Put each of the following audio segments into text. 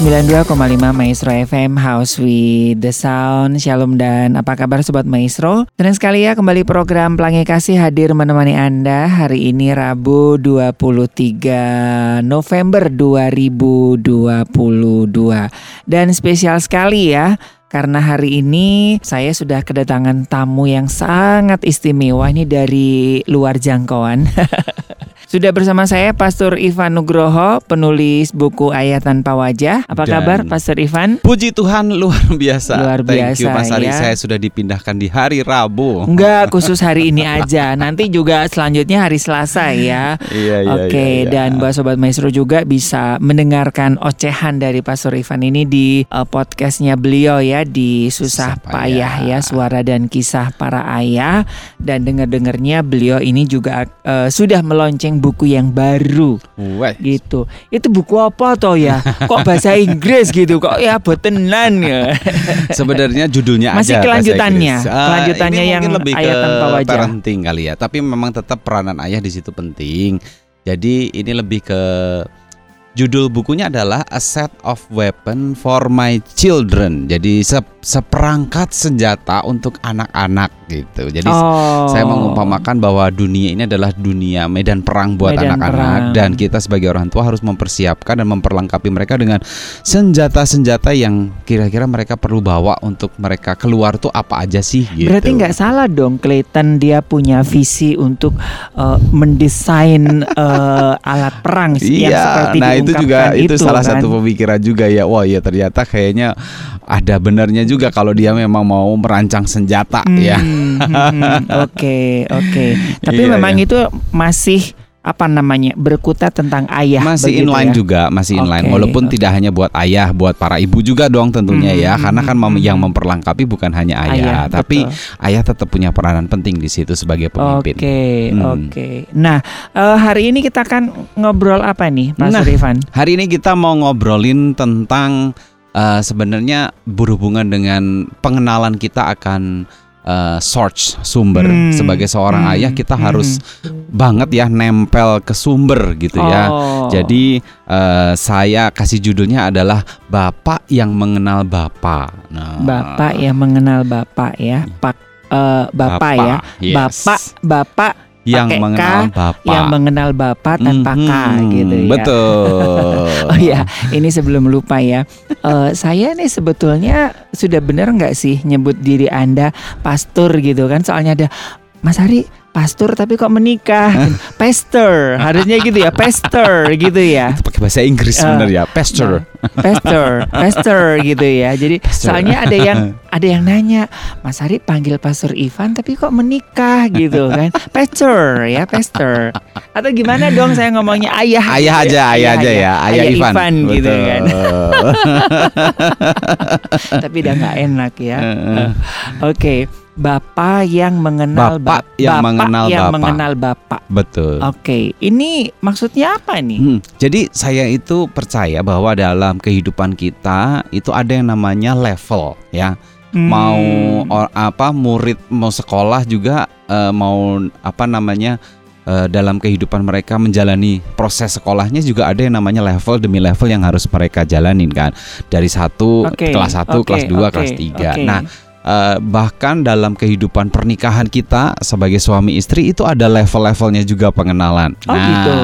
92,5 Maestro FM House with the Sound. Shalom dan apa kabar Sobat Maestro? Senang sekali ya kembali program Pelangi Kasih hadir menemani Anda Hari ini Rabu 23 November 2022 Dan spesial sekali ya karena hari ini saya sudah kedatangan tamu yang sangat istimewa. Ini dari luar jangkauan. Sudah bersama saya Pastor Ivan Nugroho, penulis buku Ayat Tanpa Wajah. Apa Dan kabar Pastor Ivan? Puji Tuhan luar biasa. Luar biasa Thank you Mas Ari, ya. saya sudah dipindahkan di hari Rabu. Enggak, khusus hari ini aja. Nanti juga selanjutnya hari Selasa ya. Iya, iya, Oke, iya, iya. dan buat Sobat Maestro juga bisa mendengarkan ocehan dari Pastor Ivan ini di uh, podcastnya beliau ya di Susah Payah. ya, suara dan kisah para ayah. Dan dengar-dengarnya beliau ini juga uh, sudah melonceng buku yang baru Weh. gitu. Itu buku apa toh ya? Kok bahasa Inggris gitu? Kok ya botenan ya? Sebenarnya judulnya Masih aja kelanjutannya. Ah, Kelanjutannya ini yang lebih ayat ke tanpa wajah. parenting kali ya. Tapi memang tetap peranan ayah di situ penting. Jadi ini lebih ke judul bukunya adalah A Set of Weapon for My Children. Jadi se- seperangkat senjata untuk anak-anak gitu. Jadi oh. Saya mengumpamakan bahwa dunia ini adalah dunia medan perang buat anak-anak dan kita sebagai orang tua harus mempersiapkan dan memperlengkapi mereka dengan senjata-senjata yang kira-kira mereka perlu bawa untuk mereka keluar tuh apa aja sih gitu. Berarti nggak salah dong Clayton dia punya visi untuk uh, mendesain uh, alat perang yang Iya, seperti nah itu juga diungkapkan itu, salah kan? satu pemikiran juga ya. Wah, ya ternyata kayaknya ada benarnya juga kalau dia memang mau merancang senjata Hmm, ya. hmm, hmm. Oke, oke. Tapi Iya, memang iya. itu masih apa namanya berkutat tentang ayah masih inline ya? juga, masih inline. Oke, Walaupun oke. tidak hanya buat ayah, buat para ibu juga dong tentunya Hmm, ya. hmm, Karena kan hmm, hmm. yang memperlengkapi bukan hanya ayah, Ayah, tapi betul. ayah tetap punya peranan penting di situ sebagai pemimpin. Oke, Hmm. oke. Nah, eh, hari ini kita akan ngobrol apa nih, Pak Nah, Surifan? Hari ini kita mau ngobrolin tentang eh, sebenarnya berhubungan dengan pengenalan kita akan eh, source sumber. Hmm, Sebagai seorang hmm, ayah kita hmm. harus banget ya nempel ke sumber gitu ya. Oh. Jadi eh, saya kasih judulnya adalah Bapak yang mengenal Bapak. Nah, Bapak yang mengenal Bapak ya, Pak eh, Bapak, ya, yes. Bapak Bapak yang pakai K, mengenal Bapak. yang mengenal Bapak tanpa K Mhm, gitu ya. Betul. Oh ya, ini sebelum lupa ya, Eh, saya nih sebetulnya sudah benar nggak sih nyebut diri anda pastor gitu kan? Soalnya ada Mas Hari pastor tapi kok menikah, pastor harusnya gitu ya, pastor gitu ya. Itu pakai bahasa Inggris Eh, bener ya, pastor. pastor, pastor gitu ya. Jadi Pastor. soalnya ada yang ada yang nanya, Mas Hari panggil Pastor Ivan tapi kok menikah gitu kan? Pastor ya, pastor. Atau gimana dong saya ngomongnya ayah. Ayah gitu aja, ayah aja ya, ayah, Ivan. gitu Betul. kan. tapi udah nggak enak ya. Oke, Bapak yang mengenal Bapak bap- yang Bapak mengenal yang Bapak. mengenal Bapak. Betul. Oke, ini maksudnya apa nih? Hmm, Jadi saya itu percaya bahwa dalam kehidupan kita itu ada yang namanya level ya. Mau Hmm. or- apa murid mau sekolah juga eh, mau apa namanya eh, dalam kehidupan mereka menjalani proses sekolahnya juga ada yang namanya level demi level yang harus mereka jalanin kan. Dari satu Oke, kelas 1, oke, kelas 2, oke, kelas 3. oke. Nah, eh, bahkan dalam kehidupan pernikahan kita sebagai suami istri itu ada level-levelnya juga pengenalan. Oh, gitu.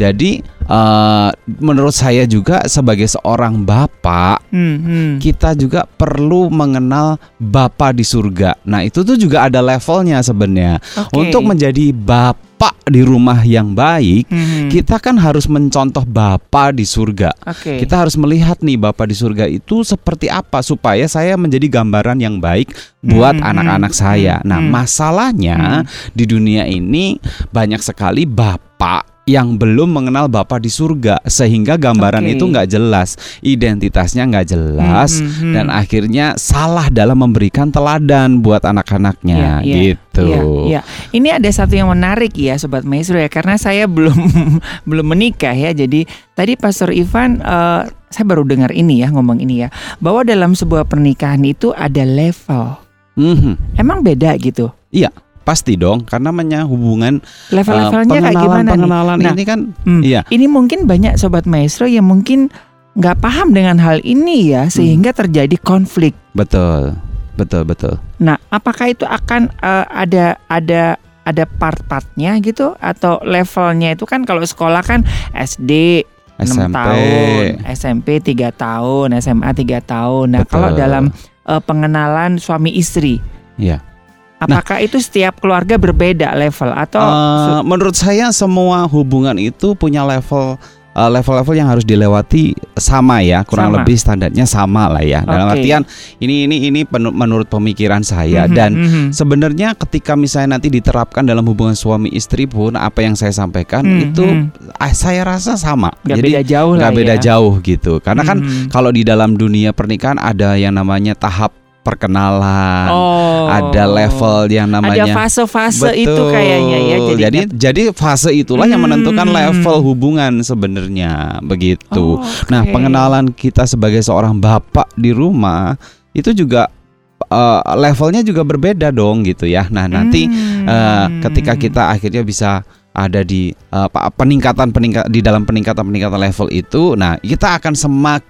Jadi eh, menurut saya juga sebagai seorang bapak Hmm, hmm. kita juga perlu mengenal Bapa di surga. Nah, itu tuh juga ada levelnya sebenarnya. Oke. Untuk menjadi bapak di rumah yang baik, Hmm, kita kan harus mencontoh Bapa di surga. Oke. Kita harus melihat nih Bapa di surga itu seperti apa supaya saya menjadi gambaran yang baik buat Hmm, anak-anak hmm, saya. hmm, Nah, hmm. masalahnya di dunia ini banyak sekali bapak yang belum mengenal Bapa di surga sehingga gambaran Oke. itu nggak jelas, identitasnya nggak jelas Hmm, hmm, hmm. dan akhirnya salah dalam memberikan teladan buat anak-anaknya Iya, iya, gitu. Iya, iya. Ini ada satu yang menarik ya Sobat Maestro ya Karena saya belum belum menikah ya Jadi tadi Pastor Ivan eh, Saya baru dengar ini ya ngomong ini ya Bahwa dalam sebuah pernikahan itu ada level Mhm. Emang beda gitu Pasti dong, karena namanya hubungan eh, Level-levelnya kayak gimana nih? pengenalan Nah, ini kan, Hmm, iya. Ini mungkin banyak Sobat Maestro yang mungkin nggak paham dengan hal ini ya Sehingga terjadi konflik Betul, betul, betul. Nah, apakah itu akan eh, ada ada ada part-partnya gitu atau levelnya itu kan kalau sekolah kan SD 6 SMP. tahun, SMP 3 tahun, SMA 3 tahun. Nah, Betul. kalau dalam eh, pengenalan suami istri, Iya. Apakah itu setiap keluarga berbeda level atau Eh, menurut saya semua hubungan itu punya level eh, level-level yang harus dilewati sama ya, kurang Sama. lebih standarnya sama lah ya. Dalam Oke. artian ini ini ini menurut pemikiran saya Mhm, dan mhm. sebenarnya ketika misalnya nanti diterapkan dalam hubungan suami istri pun apa yang saya sampaikan Hmm, itu ah, saya rasa sama. nggak Jadi beda jauh lah nggak beda ya. jauh gitu. Karena kan Mhm. kalau di dalam dunia pernikahan ada yang namanya tahap perkenalan. oh. Ada level yang ada namanya fase-fase itu kayaknya ya. Jadi, jadi jadi fase itulah yang menentukan Hmm. level hubungan sebenarnya begitu. Oh, Nah, oke. pengenalan kita sebagai seorang bapak di rumah itu juga eh, levelnya juga berbeda dong gitu ya. Nah, nanti eh, Hmm. ketika kita akhirnya bisa ada di eh, pa- peningkatan peningkat di dalam peningkatan peningkatan level itu, nah kita akan semakin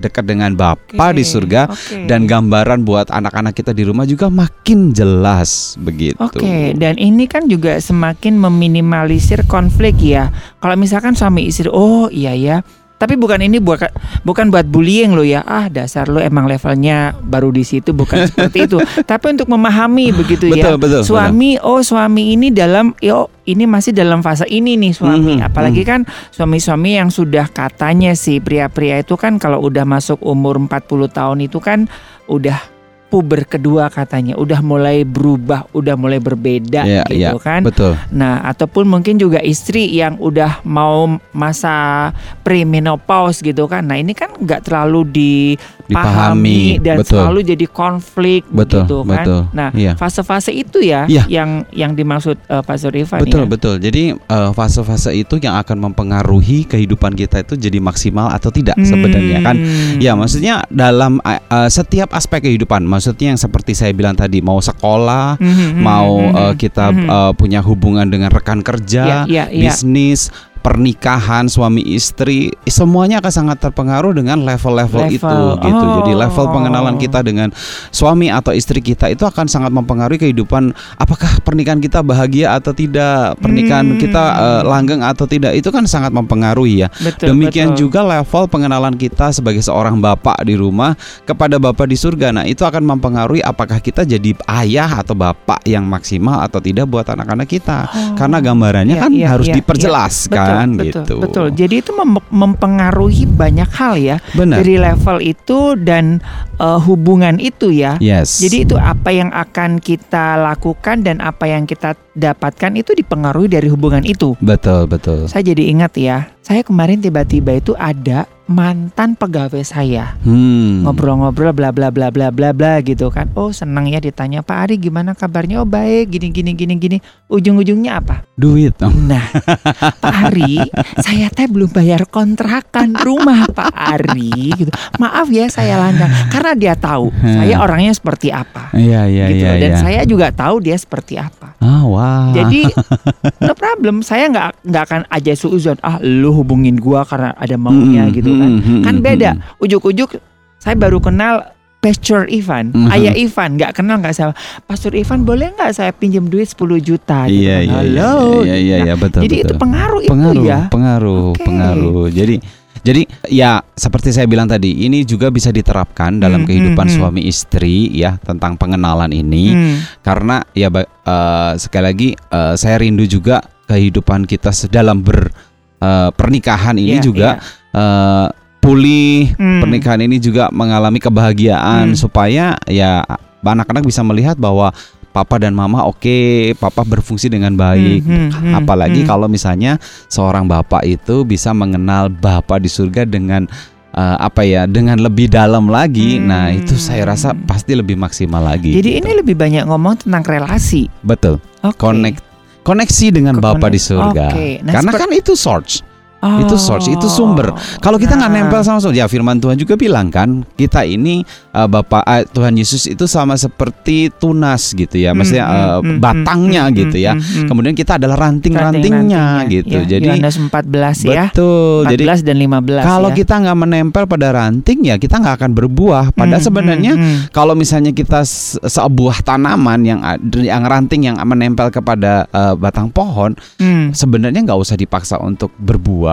dekat dengan Bapa di Oke, surga oke. dan gambaran buat anak-anak kita di rumah juga makin jelas begitu. Oke, dan ini kan juga semakin meminimalisir konflik ya. Kalau misalkan suami istri, oh iya ya. Tapi bukan ini bukan bukan buat bullying lo ya. Ah, dasar lo emang levelnya baru di situ bukan seperti itu. Tapi untuk memahami begitu ya. Betul, betul, Suami, oh suami ini dalam yo ini masih dalam fase ini nih suami. Mhm, Apalagi kan suami-suami yang sudah katanya sih pria-pria itu kan kalau udah masuk umur 40 tahun itu kan udah puber kedua katanya, udah mulai berubah, udah mulai berbeda Iya, gitu iya, kan. Betul. Nah, ataupun mungkin juga istri yang udah mau masa premenopause gitu kan. Nah, ini kan nggak terlalu dipahami Dipahami, dan betul. selalu jadi konflik Betul, gitu kan. betul. Nah, Iya. fase-fase itu ya Iya. yang yang dimaksud uh, Pastor Ivan Betul ya. betul. Jadi eh, fase-fase itu yang akan mempengaruhi kehidupan kita itu jadi maksimal atau tidak sebenarnya kan. Hmm. Ya maksudnya dalam eh, setiap aspek kehidupan. Maksudnya yang seperti saya bilang tadi mau sekolah, Mhm, mau eh, kita mhm. eh, punya hubungan dengan rekan kerja, Iya, iya, iya. bisnis, pernikahan suami istri, semuanya akan sangat terpengaruh dengan level-level Level. itu gitu. Jadi level Oh. pengenalan kita dengan suami atau istri kita itu akan sangat mempengaruhi kehidupan apakah pernikahan kita bahagia atau tidak, pernikahan Hmm. kita eh, langgeng atau tidak. Itu kan sangat mempengaruhi ya. Betul, Demikian betul. juga level pengenalan kita sebagai seorang bapak di rumah kepada bapak di surga. Nah, itu akan mempengaruhi apakah kita jadi ayah atau bapak yang maksimal atau tidak buat anak-anak kita. Oh. Karena gambarannya Iya, kan iya, harus iya, diperjelas iya. Kan betul, gitu. Betul. Jadi itu mem- mempengaruhi banyak hal ya Benar. dari level itu dan eh, hubungan itu ya. Yes. Jadi itu apa yang akan kita lakukan dan apa yang kita dapatkan itu dipengaruhi dari hubungan itu. betul, betul. Saya jadi ingat ya, saya kemarin tiba-tiba itu ada mantan pegawai saya Hmm. ngobrol-ngobrol bla bla bla bla bla bla gitu kan. Oh senang ya ditanya Pak Ari gimana kabarnya? Oh baik gini gini gini gini. Ujung-ujungnya apa? Duit. Oh, Nah, Pak Ari, saya teh belum bayar kontrakan rumah Pak Ari gitu. Maaf ya saya langgan karena dia tahu saya orangnya seperti apa Iya, iya, gitu. iya, Dan iya. saya juga tahu dia seperti apa. Ah, wah. Jadi no problem, saya nggak nggak akan aja suuzon. Ah, lu hubungin gua karena ada maunya Mm-mm, gitu kan. mm-mm, Kan beda. Ujuk-ujuk saya baru kenal Pastor Ivan, Mhm. ayah Ivan, nggak kenal nggak sama Pastor Ivan boleh nggak saya pinjam duit 10 juta? gitu Iya iya iya Halo. iya iya, Nah, iya, betul jadi itu pengaruh, pengaruh itu ya. pengaruh Oke. pengaruh. Jadi jadi ya seperti saya bilang tadi ini juga bisa diterapkan dalam Hmm, kehidupan hmm, hmm. suami istri ya tentang pengenalan ini Hmm. karena ya eh, sekali lagi eh, saya rindu juga kehidupan kita se- dalam ber eh, pernikahan ini Iya, juga eh, pulih Hmm. pernikahan ini juga mengalami kebahagiaan Hmm. supaya ya anak-anak bisa melihat bahwa papa dan mama oke papa berfungsi dengan baik Hmm, hmm, hmm, apalagi hmm. kalau misalnya seorang bapak itu bisa mengenal bapak di surga dengan eh, apa ya dengan lebih dalam lagi Hmm. nah itu saya rasa pasti lebih maksimal lagi Jadi gitu. ini lebih banyak ngomong tentang relasi. betul Oke. connect koneksi dengan Ke bapak di surga. Oke. Nah, karena kan itu source itu source, itu sumber. Oh. Kalau kita nggak Nah. nempel sama Tuhan, ya Firman Tuhan juga bilang kan, kita ini uh, Bapak uh, Tuhan Yesus itu sama seperti tunas gitu ya, maksudnya Hmm, uh, hmm, batangnya hmm, gitu hmm, ya. hmm, hmm. Kemudian kita adalah ranting-rantingnya Ranting-rantingnya. gitu. Ya, Jadi Yohanes 14 ya. betul. 14 Jadi dan 15 kalau ya. kita nggak menempel pada ranting ya kita nggak akan berbuah. Padahal Hmm, sebenarnya hmm, hmm. kalau misalnya kita se- sebuah tanaman yang yang ranting yang menempel kepada uh, batang pohon, Hmm. sebenarnya nggak usah dipaksa untuk berbuah.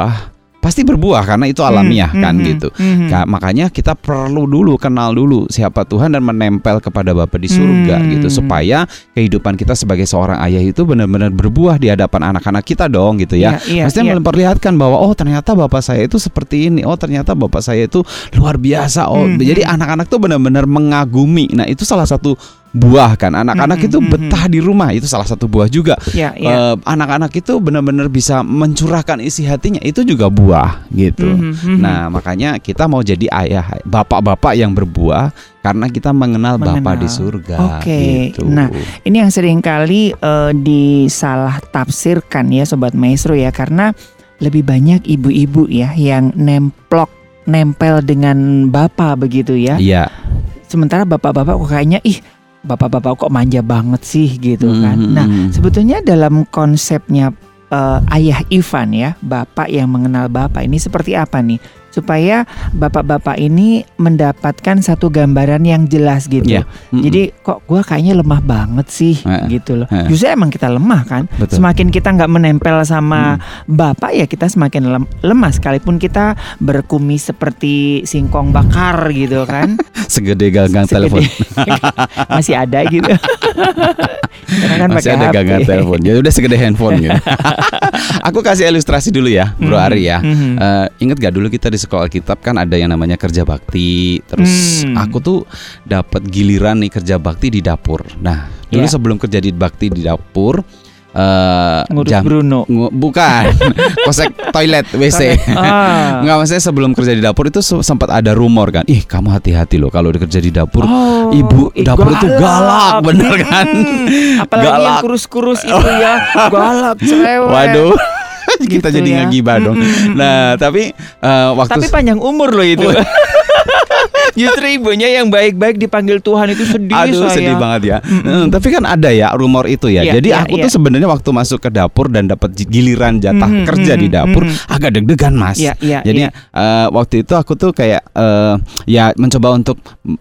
Pasti berbuah karena itu alamiah Hmm, kan hmm, gitu. hmm. Ka- makanya kita perlu dulu kenal dulu siapa Tuhan dan menempel kepada Bapa di surga Hmm. gitu supaya kehidupan kita sebagai seorang ayah itu benar-benar berbuah di hadapan anak-anak kita dong gitu ya. Iya, iya, Maksudnya iya. memperlihatkan bahwa oh ternyata bapak saya itu seperti ini, oh ternyata bapak saya itu luar biasa. Oh Hmm, jadi hmm. anak-anak tuh benar-benar mengagumi. Nah itu salah satu buah kan. Anak-anak Hmm, itu hmm, betah di rumah itu salah satu buah juga. Ya, ya. Eh, anak-anak itu benar-benar bisa mencurahkan isi hatinya itu juga buah gitu. Mhm, mhm. Nah, makanya kita mau jadi ayah, bapak-bapak yang berbuah karena kita mengenal, Bapa Mengenal. di surga. Oke. gitu. Nah, Ini yang sering kali eh, disalah tafsirkan ya sobat maestro ya karena lebih banyak ibu-ibu ya yang nemplok nempel dengan bapak begitu ya. iya. Sementara bapak-bapak kok kayaknya ih bapak-bapak kok manja banget sih gitu kan. Mhm, Nah, mhm. sebetulnya dalam konsepnya eh, ayah Ivan ya, bapak yang mengenal bapak ini seperti apa nih? Supaya bapak-bapak ini mendapatkan satu gambaran yang jelas gitu. Iya. Mhm. Jadi kok gua kayaknya lemah banget sih Heeh. gitu loh. Heeh. Justru emang kita lemah kan. Betul. Semakin kita nggak menempel sama Hmm. bapak ya kita semakin lem- lemah sekalipun kita berkumis seperti singkong bakar gitu kan. segede gagang Segede- telepon. Masih ada gitu. Kan Masih ada HP. gagang telepon. Ya udah segede handphone gitu. Aku kasih ilustrasi dulu ya, Bro Mhm, Ari ya. mhm. Eh, ingat gak dulu kita di sekolah Alkitab kan ada yang namanya kerja bakti. Terus Hmm. aku tuh dapat giliran nih kerja bakti di dapur. Nah, dulu Ya. sebelum kerja di bakti di dapur eh Ngurus jam Bruno. ngu- bukan kosek toilet WC. Ah. Nggak maksudnya sebelum kerja di dapur itu se- sempat ada rumor kan. Ih, kamu hati-hati loh kalau kerja di dapur. Oh, Ibu ih, dapur itu galak, bener kan? Mm-mm. Apalagi yang Galak. kurus-kurus itu ya, galak, cerewet. Waduh. kita Gitu jadi ya. ngegibah dong. Mm-mm. Nah, tapi eh, waktu Tapi panjang umur loh itu. Justru ibunya yang baik-baik dipanggil Tuhan itu sedih Aduh saya. sedih banget ya. Mm-mm. Hmm, tapi kan ada ya rumor itu ya. Iya, Jadi iya, aku iya. tuh sebenarnya waktu masuk ke dapur dan dapat giliran jatah Mhm, kerja di mhm, dapur mhm. agak deg-degan mas. Iya, iya, Jadi iya. eh, waktu itu aku tuh kayak eh, ya mencoba untuk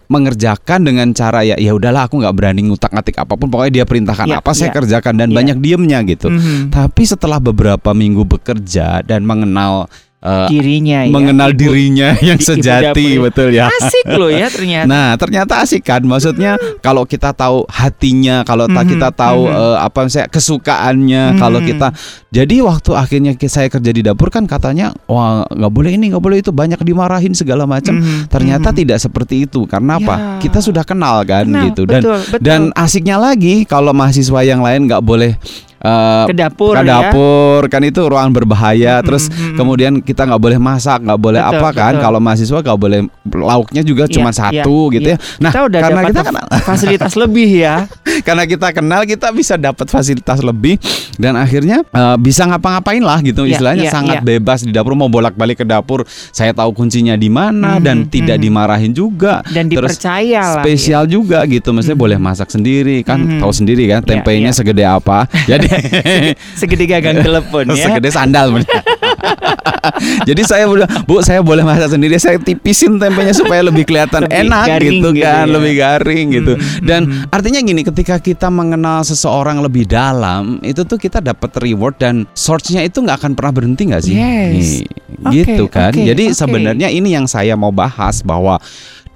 mengerjakan dengan cara ya ya udahlah aku nggak berani ngutak-ngatik apa pun pokoknya dia perintahkan Iya, apa saya iya. kerjakan dan Iya. banyak diemnya gitu. Mhm. Tapi setelah beberapa minggu bekerja dan mengenal eh, dirinya ya. mengenal ibu. dirinya yang ibu sejati dapur. betul ya. Asik loh ya ternyata. Nah, ternyata asik kan. Maksudnya kalau kita tahu hatinya, kalau Mhm, kita tahu mhm. eh, apa misalnya kesukaannya, Mhm. kalau kita jadi waktu akhirnya saya kerja di dapur kan katanya wah nggak boleh ini nggak boleh itu banyak dimarahin segala macam. Mhm, Ternyata mhm. tidak seperti itu. Karena apa? Ya. Kita sudah kenal kan Kenal, gitu dan betul, betul. dan asiknya lagi kalau mahasiswa yang lain nggak boleh eh, ke dapur ke ya. dapur kan itu ruangan berbahaya Mhm, terus mhm. kemudian kita nggak boleh masak nggak boleh Betul, apa kan betul. kalau mahasiswa nggak boleh lauknya juga Iya, cuma iya, satu gitu iya. ya nah kita udah karena kita kenal fasilitas lebih ya. karena kita kenal kita bisa dapat fasilitas lebih dan akhirnya eh, bisa ngapa-ngapain lah gitu Iya, istilahnya iya, sangat iya. bebas di dapur mau bolak-balik ke dapur saya tahu kuncinya di mana Mhm, dan tidak mhm. dimarahin juga Dan Terus dipercaya lah. spesial juga gitu maksudnya Mhm. boleh masak sendiri kan Mhm. tahu sendiri kan Iya, tempenya iya. segede apa jadi Segede gagang telepon ya. segede sandal. Jadi saya bilang, Bu, saya boleh masak sendiri. Saya tipisin tempenya supaya lebih kelihatan Lebih enak garing gitu gitu kan, ya. lebih garing gitu. Hmm, Dan hmm. artinya gini, ketika kita mengenal seseorang lebih dalam, itu tuh kita dapat reward dan source-nya itu nggak akan pernah berhenti nggak sih? Yes. Nih, Oke, gitu kan. oke, Jadi oke. sebenarnya ini yang saya mau bahas bahwa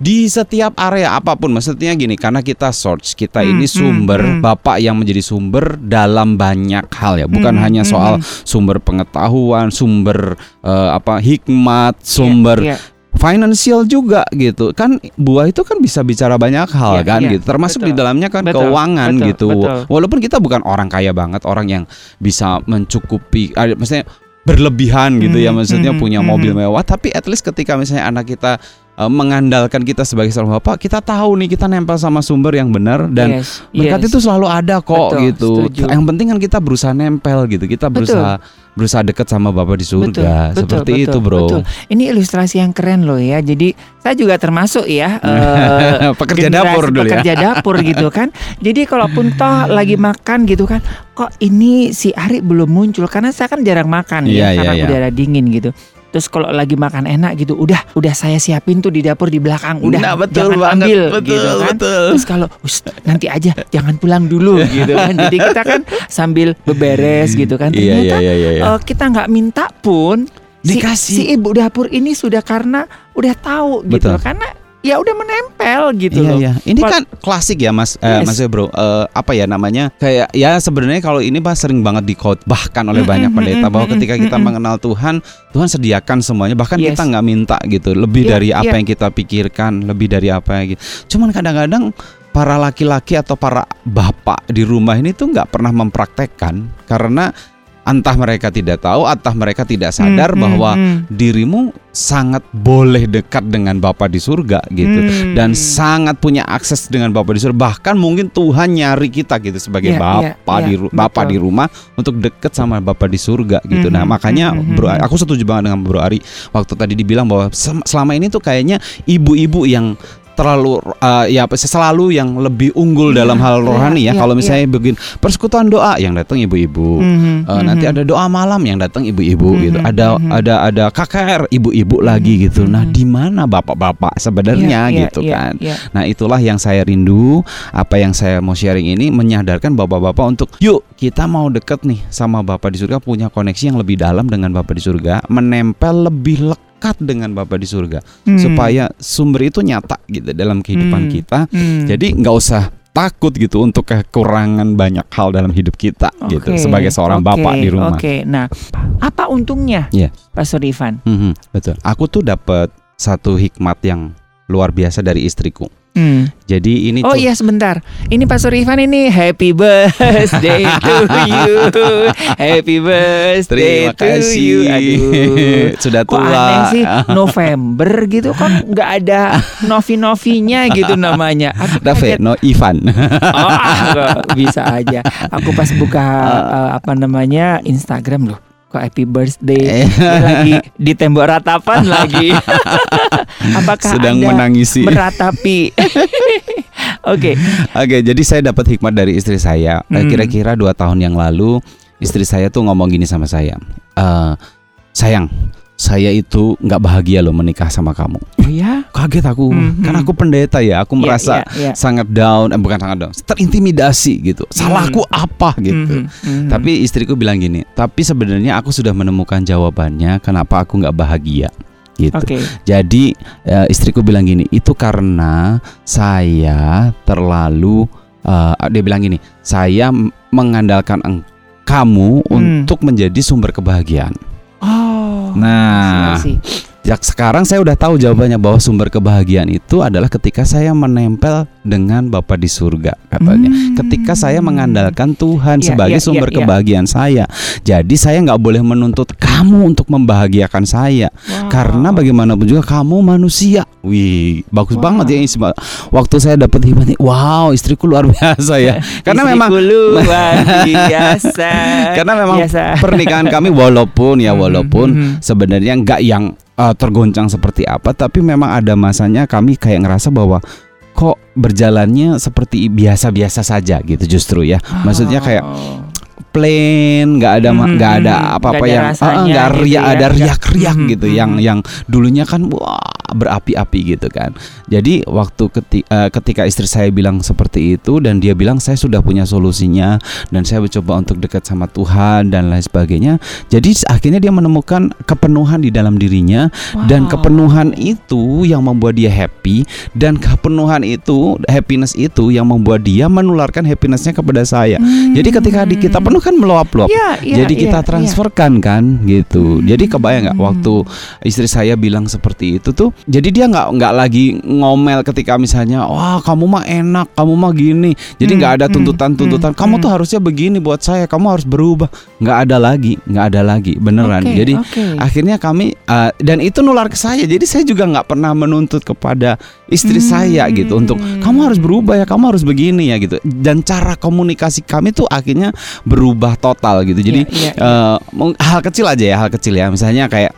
di setiap area apa pun maksudnya gini karena kita search kita Hmm, ini hmm, sumber hmm. bapak yang menjadi sumber dalam banyak hal ya bukan Hmm, hanya hmm, soal hmm. sumber pengetahuan sumber eh, apa hikmat sumber Iya, iya. financial juga gitu kan buah itu kan bisa bicara banyak hal Iya, kan iya, gitu termasuk di betul. dalamnya kan Betul, keuangan betul, gitu betul. walaupun kita bukan orang kaya banget orang yang bisa mencukupi ada maksudnya berlebihan gitu ya Mhm, maksudnya mhm, punya mhm. mobil mewah tapi at least ketika misalnya anak kita mengandalkan kita sebagai seorang bapak kita tahu nih kita nempel sama sumber yang benar dan Yes, berkat yes. itu selalu ada kok Betul, gitu setuju. yang penting kan kita berusaha nempel gitu kita Betul. berusaha berusaha dekat sama bapak di surga Betul, seperti betul, itu bro betul. Ini ilustrasi yang keren loh ya. Jadi saya juga termasuk ya eh, Pekerja dapur dulu ya. Pekerja dapur gitu kan. Jadi kalaupun toh lagi makan gitu kan, kok ini si Ari belum muncul karena saya kan jarang makan Iya, ya karena iya. udara dingin gitu. Terus kalau lagi makan enak gitu, udah udah saya siapin tuh di dapur di belakang, udah Nah, betul jangan banget, ambil betul, gitu kan. betul. Terus kalau "Us, nanti aja jangan pulang dulu gitu kan. Jadi kita kan sambil beberes gitu kan. Iya, Ternyata iya, iya, iya. eh, kita nggak minta pun si- Dikasih. si, ibu dapur ini sudah karena udah tahu gitu Betul. karena ya udah menempel gitu Iya loh. iya. Ini kan klasik ya Mas eh, Yes. Mas Bro. Eh, apa ya namanya? Kayak ya sebenarnya kalau ini Pak sering banget dikhotbahkan oleh banyak pendeta bahwa ketika kita mengenal Tuhan, Tuhan sediakan semuanya. Bahkan Yes. kita nggak minta gitu, lebih Iya, dari apa iya. yang kita pikirkan, lebih dari apa yang gitu. Cuman kadang-kadang para laki-laki atau para bapak di rumah ini tuh nggak pernah mempraktekkan karena entah mereka tidak tahu, entah mereka tidak sadar Hmm, hmm, bahwa hmm. dirimu sangat boleh dekat dengan Bapa di surga gitu Hmm. dan sangat punya akses dengan Bapa di surga bahkan mungkin Tuhan nyari kita gitu sebagai Iya, Bapa iya, di iya, ru- Bapa betul. di rumah untuk deket sama Bapa di surga gitu. Nah, Mhm, makanya mhm, Bro aku setuju banget dengan Bro Ari waktu tadi dibilang bahwa selama ini tuh kayaknya ibu-ibu yang terlalu eh, ya selalu yang lebih unggul Iya, dalam hal rohani ya. iya, Kalau iya. misalnya begini persekutuan doa yang datang ibu-ibu. Mhm, Eh, nanti mhm. ada doa malam yang datang ibu-ibu Mhm, gitu. Ada mhm. ada ada KKR ibu-ibu lagi gitu. Nah, mhm. di mana bapak-bapak sebenarnya Iya, iya, gitu iya, kan. iya. Nah, itulah yang saya rindu, apa yang saya mau sharing ini menyadarkan bapak-bapak untuk yuk kita mau deket nih sama Bapak di surga punya koneksi yang lebih dalam dengan Bapak di surga, menempel lebih lekat dengan Bapak di surga Hmm. supaya sumber itu nyata gitu dalam kehidupan Hmm. kita. Hmm. Jadi nggak usah takut gitu untuk kekurangan banyak hal dalam hidup kita gitu Oke, sebagai seorang oke, bapak di rumah. Oke, nah apa untungnya, Iya. Pastor Ivan? Mhm, betul. Aku tuh dapat satu hikmat yang luar biasa dari istriku. Hmm. Jadi ini Oh tuh iya sebentar, ini Pastor Ivan ini Happy birthday to you, Happy birthday terima to kasih. you. Aduh. Sudah Kok tua. aneh sih November gitu kan nggak ada novi-novinya gitu namanya. Aku no Ivan. Oh, nggak bisa aja. Aku pas buka eh, apa namanya Instagram loh. Kok happy birthday Eh. Lagi di tembok ratapan lagi. Apakah Sedang Anda menangisi. meratapi? Oke. Oke, jadi saya dapat hikmat dari istri saya. Eh, Hmm. Kira-kira dua tahun yang lalu, istri saya tuh ngomong gini sama saya. "Eh, sayang, saya itu nggak bahagia loh menikah sama kamu. Oh ya. Kaget aku, Mhm. kan aku pendeta ya. Aku Iya, merasa iya, iya. sangat down, eh, bukan sangat down, terintimidasi gitu. Salahku apa gitu. Tapi istriku bilang gini, tapi sebenarnya aku sudah menemukan jawabannya kenapa aku nggak bahagia gitu. Oke. Jadi eh, istriku bilang gini, itu karena saya terlalu eh, dia bilang gini, saya mengandalkan eng- kamu Hmm. untuk menjadi sumber kebahagiaan. Oh. Nah, see. Ya, sekarang saya udah tahu jawabannya bahwa sumber kebahagiaan itu adalah ketika saya menempel dengan Bapa di surga katanya. Hmm. Ketika saya mengandalkan Tuhan Iya, sebagai iya, sumber iya, iya. kebahagiaan saya. Jadi saya nggak boleh menuntut kamu untuk membahagiakan saya. Wow. Karena bagaimanapun juga kamu manusia. Wih, bagus Wow. banget ya Isma. Waktu saya dapat hikmat ini, wow, istriku luar biasa ya. Karena Istriku memang luar biasa. karena memang Biasa. pernikahan kami walaupun ya Mhm, walaupun mhm. sebenarnya nggak yang uh, tergoncang seperti apa, tapi memang ada masanya kami kayak ngerasa bahwa kok berjalannya seperti biasa-biasa saja gitu justru ya. Maksudnya kayak. Plain, nggak ada Mhm, nggak ada mhm. apa-apa Nggak yang ah, nggak gitu riak, ya, ada riak-riak Mhm, gitu yang mhm. yang dulunya kan wah berapi-api gitu kan. Jadi waktu keti- eh, ketika istri saya bilang seperti itu dan dia bilang saya sudah punya solusinya dan saya mencoba untuk dekat sama Tuhan dan lain sebagainya. Jadi akhirnya dia menemukan kepenuhan di dalam dirinya dan Wow. kepenuhan itu yang membuat dia happy dan kepenuhan itu happiness itu yang membuat dia menularkan happinessnya kepada saya. Jadi ketika di kita penuh kan meluap-luap. Ya, ya, Jadi kita ya, transferkan kan gitu. Jadi kebayang nggak Hmm. waktu istri saya bilang seperti itu tuh. Jadi dia nggak nggak lagi ngomel ketika misalnya wah kamu mah enak, kamu mah gini. Jadi Hmm, nggak ada hmm, tuntutan-tuntutan. hmm, Kamu hmm. tuh harusnya begini buat saya. Kamu harus berubah. Nggak ada lagi, nggak ada lagi beneran. Oke, Jadi oke. akhirnya kami uh, dan itu nular ke saya. Jadi saya juga nggak pernah menuntut kepada istri Hmm. saya gitu untuk kamu harus berubah ya, kamu harus begini ya gitu. Dan cara komunikasi kami tuh akhirnya berubah total gitu. Jadi iya, iya. eh, mung- hal kecil aja ya, hal kecil ya. Misalnya kayak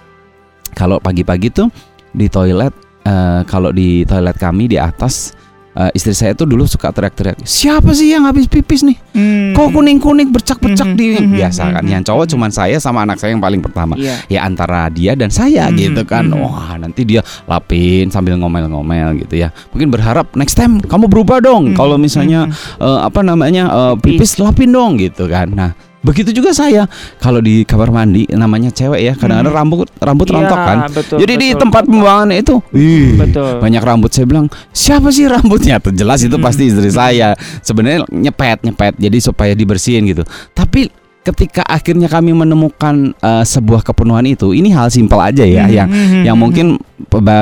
kalau pagi-pagi tuh di toilet eh, kalau di toilet kami di atas eh, istri saya tuh dulu suka teriak-teriak, "Siapa sih yang habis pipis nih? Hmm. Kok kuning-kuning bercak-bercak Mhm, di mhm, biasa kan. mhm, Yang cowok cuman saya sama anak saya yang paling pertama. Iya. Ya antara dia dan saya Mhm, gitu kan. mhm. Wah, nanti dia lapin sambil ngomel-ngomel gitu ya. Mungkin berharap next time kamu berubah dong. Mhm, Kalau misalnya mhm. eh, apa namanya eh, pipis lapin dong gitu kan. Nah, begitu juga saya kalau di kamar mandi namanya cewek ya, kadang-kadang Mhm. rambut rambut Iya, rontok kan. betul, Jadi di betul. tempat pembuangan itu, ih, Betul. banyak rambut saya bilang siapa sih rambutnya jelas itu pasti istri saya sebenarnya nyepet nyepet jadi supaya dibersihin gitu tapi ketika akhirnya kami menemukan eh, sebuah kepenuhan itu ini hal simpel aja ya Mhm, yang mhm, yang mhm. mungkin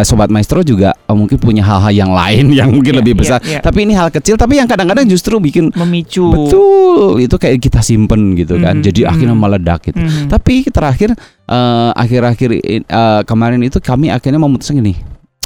sobat maestro juga eh, mungkin punya hal-hal yang lain yang mungkin Iya, lebih iya, besar iya. tapi ini hal kecil tapi yang kadang-kadang justru bikin memicu. betul itu kayak kita simpen gitu kan Mhm, jadi akhirnya mhm. meledak gitu Mhm. tapi terakhir eh, akhir-akhir eh, kemarin itu kami akhirnya memutuskan gini.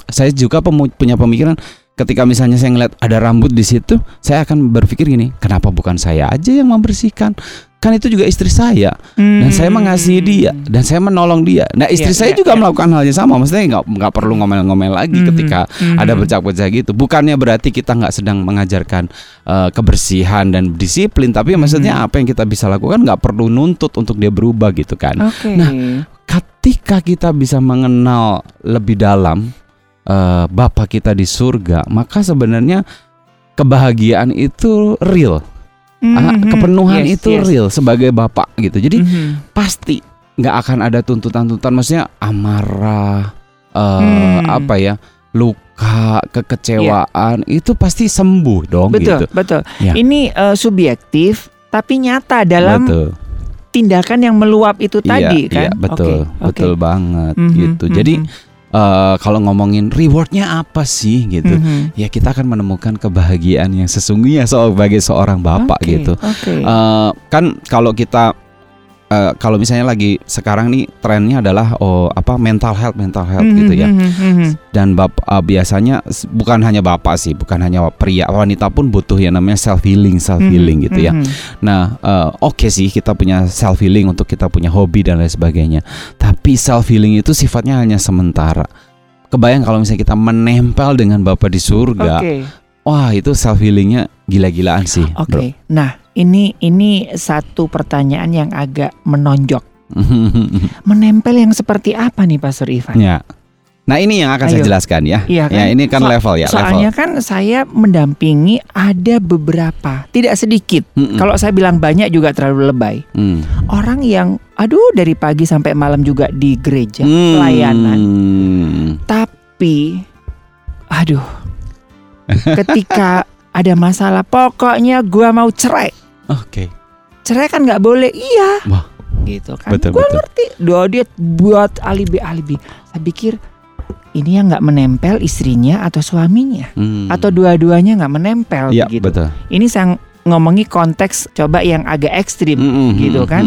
Saya juga punya pemikiran ketika misalnya saya ngeliat ada rambut di situ, saya akan berpikir gini, kenapa bukan saya aja yang membersihkan? Kan itu juga istri saya dan saya mengasihi dia dan saya menolong dia. Nah, istri Iya, saya iya, juga iya. melakukan hal yang sama. Maksudnya nggak nggak perlu ngomel-ngomel lagi Mhm, ketika mhm. ada bercak-bercak gitu. Bukannya berarti kita nggak sedang mengajarkan eh, kebersihan dan disiplin, tapi maksudnya Mhm. apa yang kita bisa lakukan nggak perlu nuntut untuk dia berubah gitu kan. Oke. Nah, Ketika kita bisa mengenal lebih dalam eh, Bapa kita di surga, maka sebenarnya kebahagiaan itu real, Mhm. kepenuhan Yes, itu yes. real sebagai bapak gitu. Jadi Mhm. pasti nggak akan ada tuntutan-tuntutan, maksudnya amarah, eh, Hmm. apa ya, luka, kekecewaan itu pasti sembuh dong betul, gitu. betul. Ya. Ini eh, subjektif tapi nyata dalam Betul. tindakan yang meluap itu tadi iya, kan. iya, betul, Oke, betul oke. banget Mhm, gitu. Jadi mhm, eh, kalau ngomongin rewardnya apa sih gitu? mhm. ya kita akan menemukan kebahagiaan yang sesungguhnya sebagai seorang bapak Oke, gitu. Oke. Eh, kan kalau kita eh, kalau misalnya lagi sekarang nih trennya adalah oh apa mental health mental health Mhm, gitu ya. mhm, mhm. Dan bap eh, biasanya bukan hanya bapak sih, bukan hanya pria, wanita pun butuh yang namanya self healing, self healing gitu ya. Mhm. Nah, eh, oke sih kita punya self healing untuk kita punya hobi dan lain sebagainya. Tapi self healing itu sifatnya hanya sementara. Kebayang kalau misalnya kita menempel dengan Bapa di surga, Oke. wah itu self healingnya gila-gilaan sih. Oke. Nah, ini ini satu pertanyaan yang agak menonjok. Menempel yang seperti apa nih Pastor Ivan? ya. Nah ini yang akan saya Ayo. jelaskan ya. Iya kan? Ya ini kan So- level ya Soalnya kan saya mendampingi ada beberapa, tidak sedikit. level. Mm-mm. Kalau saya bilang banyak juga terlalu lebay. Mm. Orang yang aduh dari pagi sampai malam juga di gereja Hmm. pelayanan. Tapi aduh. ketika ada masalah pokoknya gua mau cerai. Oke. Cerai kan nggak boleh. Iya. Wah. Gitu kan. Betul, gua betul. ngerti. Doa dia buat alibi-alibi. Saya pikir ini yang nggak menempel istrinya atau suaminya Hmm. atau dua-duanya nggak menempel Iya begitu. betul. Ini saya ngomongi konteks coba yang agak ekstrim. Mm-mm, gitu mm-mm, kan?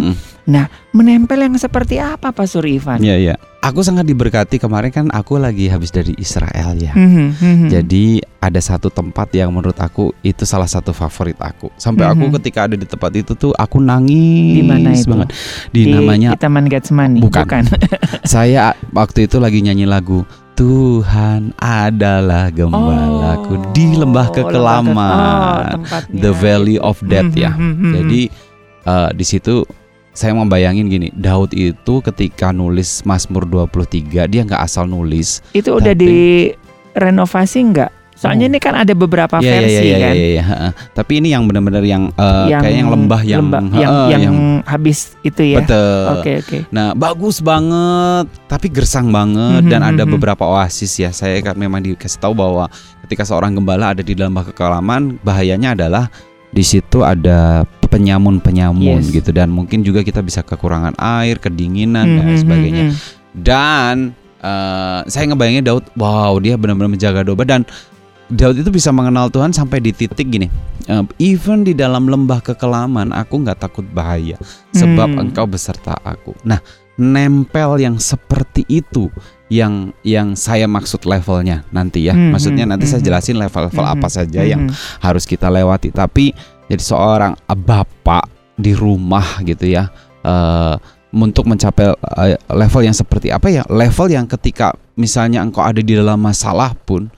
Mm-mm. Menempel yang seperti apa Pak Surivan? Iya iya. Aku sangat diberkati kemarin kan aku lagi habis dari Israel ya. Mhm, mhm. Jadi ada satu tempat yang menurut aku itu salah satu favorit aku. Sampai aku Mhm. ketika ada di tempat itu tuh aku nangis Di mana itu? banget. Di, namanya di Taman Getsemani. Bukan. saya waktu itu lagi nyanyi lagu Tuhan adalah gembalaku di lembah Oh, kekelaman, lembah ke- oh, the valley of death Mhm, ya. mhm, mhm. Jadi eh, di situ saya membayangin gini, Daud itu ketika nulis Mazmur 23 dia nggak asal nulis. Itu udah Tapi- direnovasi nggak? Soalnya Oh. ini kan ada beberapa Iya, iya, versi iya, kan. iya, iya, heeh. Tapi ini yang benar-benar yang, eh, kayak yang lembah yang lembah, yang, heeh, yang habis itu ya. betul. Oke oke. Nah, bagus banget, tapi gersang banget dan Mhm, ada mhm. beberapa oasis ya. Saya kan memang dikasih tahu bahwa ketika seorang gembala ada di dalam lembah kekelaman, bahayanya adalah di situ ada penyamun-penyamun Yes. gitu dan mungkin juga kita bisa kekurangan air, kedinginan dan Mhm, sebagainya. mhm. Dan eh, saya ngebayangin Daud, wow, dia benar-benar menjaga domba dan Daud itu bisa mengenal Tuhan sampai di titik gini. eh, even di dalam lembah kekelaman, aku nggak takut bahaya, sebab Hmm. Engkau beserta aku. Nah, nempel yang seperti itu, yang yang saya maksud levelnya nanti ya. Hmm, Maksudnya hmm, nanti saya hmm. jelasin level-level Mhm, apa saja yang mhm. harus kita lewati. Tapi jadi seorang bapak di rumah gitu ya, eh, untuk mencapai eh, level yang seperti apa ya? Level yang ketika misalnya engkau ada di dalam masalah pun,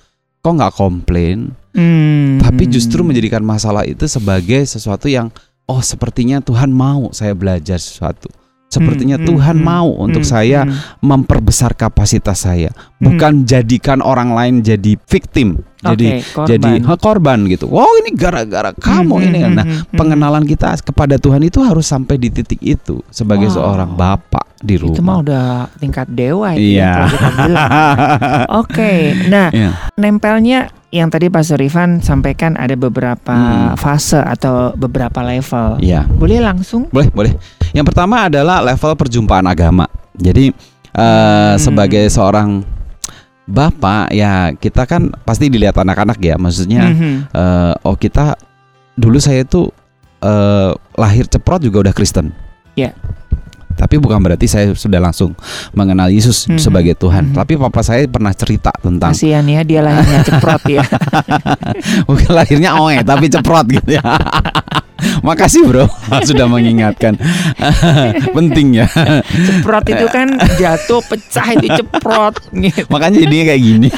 kau nggak komplain, Hmm. tapi justru menjadikan masalah itu sebagai sesuatu yang oh sepertinya Tuhan mau saya belajar sesuatu. Sepertinya Hmm, Tuhan hmm, mau untuk hmm, saya hmm. memperbesar kapasitas saya, Hmm. bukan jadikan orang lain jadi victim, jadi korban. jadi "Hah, korban gitu. Wow ini gara-gara kamu Hmm, ini. hmm, Nah hmm, hmm. pengenalan kita kepada Tuhan itu harus sampai di titik itu sebagai Wow. seorang bapak di rumah. itu mah udah tingkat dewa itu Iya. ya. Oke, nah Iya. nempelnya yang tadi Pak Surifan sampaikan ada beberapa Hmm. fase atau beberapa level. Iya. Boleh langsung? Boleh, boleh. Yang pertama adalah level perjumpaan agama. Jadi eh, Hmm. sebagai seorang bapak ya kita kan pasti dilihat anak-anak ya. Maksudnya Mhm. eh, oh kita dulu saya tuh eh, lahir ceprot juga udah Kristen. Ya. Tapi bukan berarti saya sudah langsung mengenal Yesus Mhm. sebagai Tuhan. Mhm. Tapi papa saya pernah cerita tentang Kasihan ya dia lahirnya ceprot ya. Bukan lahirnya oe tapi ceprot gitu ya. Makasih bro sudah mengingatkan. Penting ya. Ceprot itu kan jatuh pecah itu ceprot gitu. Makanya jadinya kayak gini.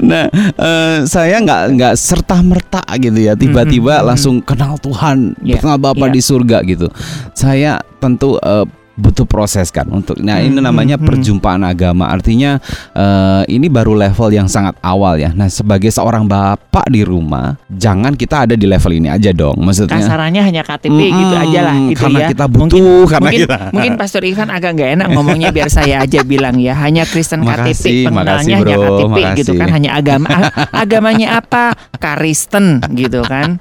nah, eh, saya nggak nggak serta merta gitu ya. Tiba-tiba Mhm, mhm. langsung kenal Tuhan, Iya, kenal Bapa iya. di surga gitu. Saya tentu eh, butuh proses kan untuk. Nah ini Mhm, namanya mhm. perjumpaan agama. Artinya eh, ini baru level yang sangat awal ya. Nah sebagai seorang bapak di rumah, jangan kita ada di level ini aja dong. Maksudnya. Kasarannya hanya KTP gitu Mm-mm, aja lah gitu karena ya. kita butuh, mungkin, karena mungkin, kita. mungkin Pastor Ivan agak nggak enak ngomongnya biar saya aja bilang ya. Hanya Kristen Makasih, KTP pengenalnya hanya KTP gitu makasih. kan hanya agama agamanya apa? Karisten gitu kan.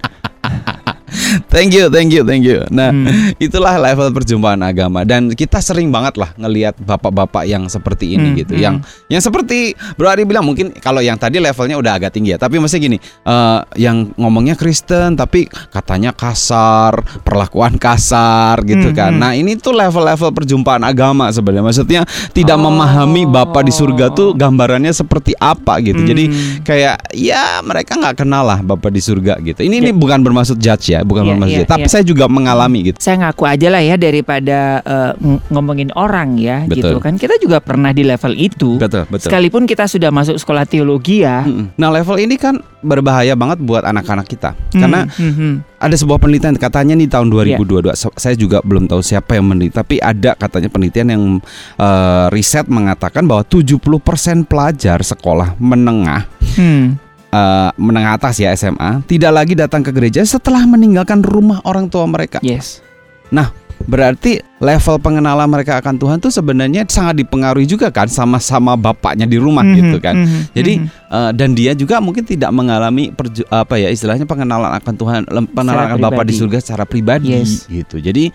Thank you, thank you, thank you. Nah, Hmm. itulah level perjumpaan agama dan kita sering banget lah ngelihat bapak-bapak yang seperti ini Hmm, gitu. hmm. Yang yang seperti Bro Ari bilang mungkin kalau yang tadi levelnya udah agak tinggi ya, tapi maksudnya gini, eh, yang ngomongnya Kristen tapi katanya kasar, perlakuan kasar gitu Hmm, kan. hmm. Nah, ini tuh level-level perjumpaan agama sebenarnya. Maksudnya tidak Oh. memahami Bapak di surga tuh gambarannya seperti apa gitu. Jadi Hmm. kayak ya mereka nggak kenal lah Bapak di surga gitu. Ini ini Ya. bukan bermaksud judge ya, bukan Ya, bermaksud ya, judge. Tapi ya. saya juga mengalami gitu. saya ngaku aja lah ya daripada ng- ngomongin orang ya gitu Betul. kan. Kita juga pernah di level itu. Betul, betul. Sekalipun kita sudah masuk sekolah teologi ya. Nah level ini kan berbahaya banget buat anak-anak kita karena Hmm, hmm, ada sebuah penelitian katanya di tahun Iya. 2022 se- saya juga belum tahu siapa yang meneliti tapi ada katanya penelitian yang eh, riset mengatakan bahwa 70% pelajar sekolah menengah hmm. Eh, menengah atas ya SMA tidak lagi datang ke gereja setelah meninggalkan rumah orang tua mereka. Yes. Berarti level pengenalan mereka akan Tuhan tuh sebenarnya sangat dipengaruhi juga kan sama-sama bapaknya di rumah Mhm, gitu kan. mhm, Jadi mhm. Eh, dan dia juga mungkin tidak mengalami perju- apa ya istilahnya pengenalan akan Tuhan, pengenalan akan Bapa di surga secara pribadi Yes. gitu. Jadi